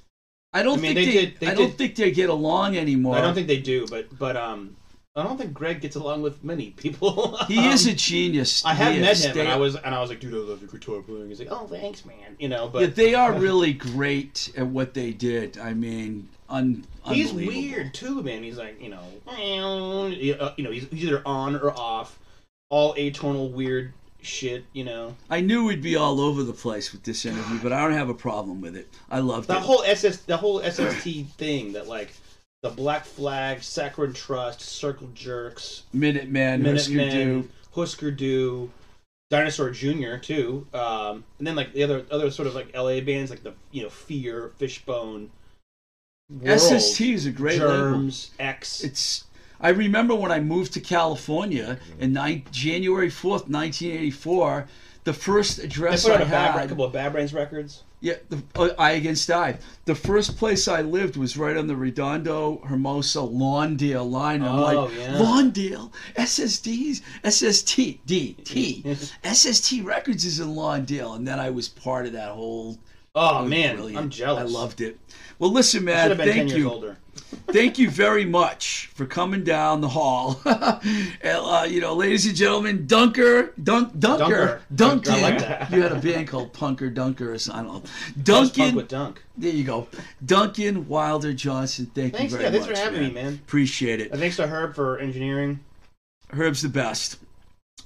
I don't I mean, think they they, did- they I don't think they get along anymore. I don't think they do, but but um, I don't think Greg gets along with many people. he Um, is a genius. I have He met him, and I was and I was like, dude, I love your guitar playing. He's like, oh, thanks, man. You know, but yeah, they are really great at what they did. I mean, un, he's weird too, man. He's like, you know, you know, he's, he's either on or off, all atonal weird shit. You know, I knew we'd be all over the place with this interview, but I don't have a problem with it. I love that whole SS, the whole SST thing that like. The Black Flag, Saccharine Trust, Circle Jerks, Minutemen, Husker Minutemen, Du. Husker Du, Dinosaur Jr. too, um, and then like the other other sort of like LA bands like the you know Fear, Fishbone, World, SST is a great label. Germs, X. It's. I remember when I moved to California in ni- January fourth, nineteen eighty four. The first they address put out I a, bad, a had, couple of Bad Brains records. yeah, the, uh, I Against I. The first place I lived was right on the Redondo Hermosa Lawndale line. I'm Oh, like, yeah. Lawndale, SSDs, SST, D, T, [LAUGHS] SST Records is in Lawndale, and then I was part of that whole. Oh man, brilliant. I'm jealous. I loved it. Well, listen, man, have been ten thank you. older. Thank you very much for coming down the hall. [LAUGHS] and, uh, you know, ladies and gentlemen, Dunker, Dunk, Dunker, Dunker. Duncan. I like that. You had a band called Punker Dunker, or something. I don't know. Post punk Duncan, with Dunk. there you go. Duncan Wilder Johnson. Thank Thanks, you yeah, very thanks much. for having me, man. Appreciate it. And thanks to Herb for engineering. Herb's the best.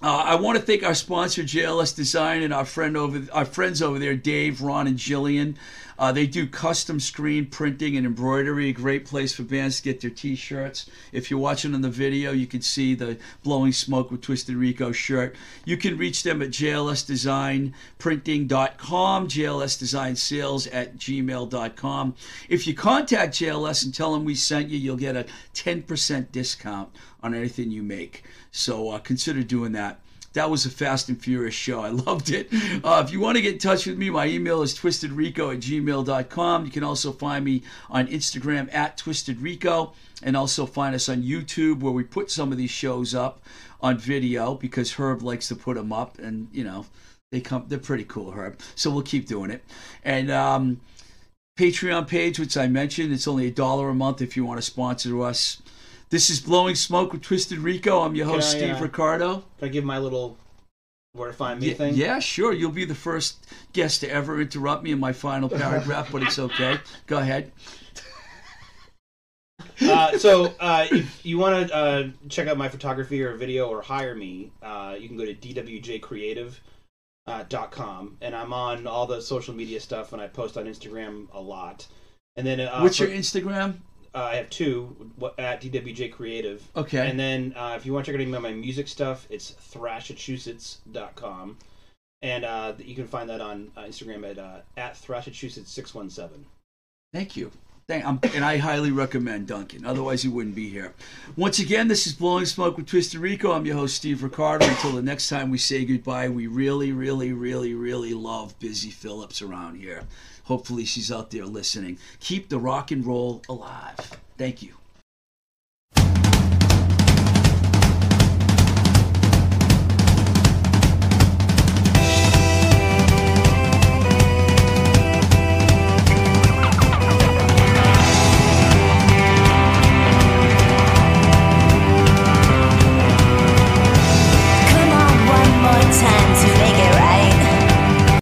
Uh, I want to thank our sponsor, JLS Design, and our friend over, our friends over there, Dave, Ron, and Jillian. Uh, they do custom screen printing and embroidery. A great place for bands to get their T-shirts. If you're watching on the video, you can see the blowing smoke with Twisted Rico shirt. You can reach them at jlsdesignprinting.com, jlsdesignsales at gmail.com. If you contact JLS and tell them we sent you, you'll get a 10% discount on anything you make. So uh, consider doing that. That was a fast and furious show. I loved it. Uh, if you want to get in touch with me, my email is twistedrico at gmail.com. You can also find me on Instagram at twistedrico and also find us on YouTube where we put some of these shows up on video because Herb likes to put them up and, you know, they come, they're pretty cool, Herb. So we'll keep doing it. And, um, Patreon page, which I mentioned, it's only a dollar a month if you want to sponsor us. This is Blowing Smoke with Twisted Rico. I'm your host, I, Steve uh, Ricardo. Can I give my little where to find me Yeah, thing? yeah, sure. You'll be the first guest to ever interrupt me in my final [LAUGHS] paragraph, but it's okay. Go ahead. uh, so uh, if you want to uh, check out my photography or video or hire me, uh, you can go to dwjcreative.com. Uh, dot com, and I'm on all the social media stuff, and I post on Instagram a lot. And then uh, What's for- your Instagram? Uh, I have two wh- at DWJ Creative. Okay. And then uh, if you want to check out any of my music stuff, it's thrashachusetts.com. And uh, you can find that on uh, Instagram at uh, at thrashachusetts617. Thank you. Thank, I'm, and I highly recommend Duncan. Otherwise, you wouldn't be here. Once again, this is Blowing Smoke with Twisted Rico. I'm your host, Steve Ricardo. Until the next time we say goodbye, we really, really, really, really love Busy Phillips around here. Hopefully, she's out there listening. Keep the rock and roll alive. Thank you.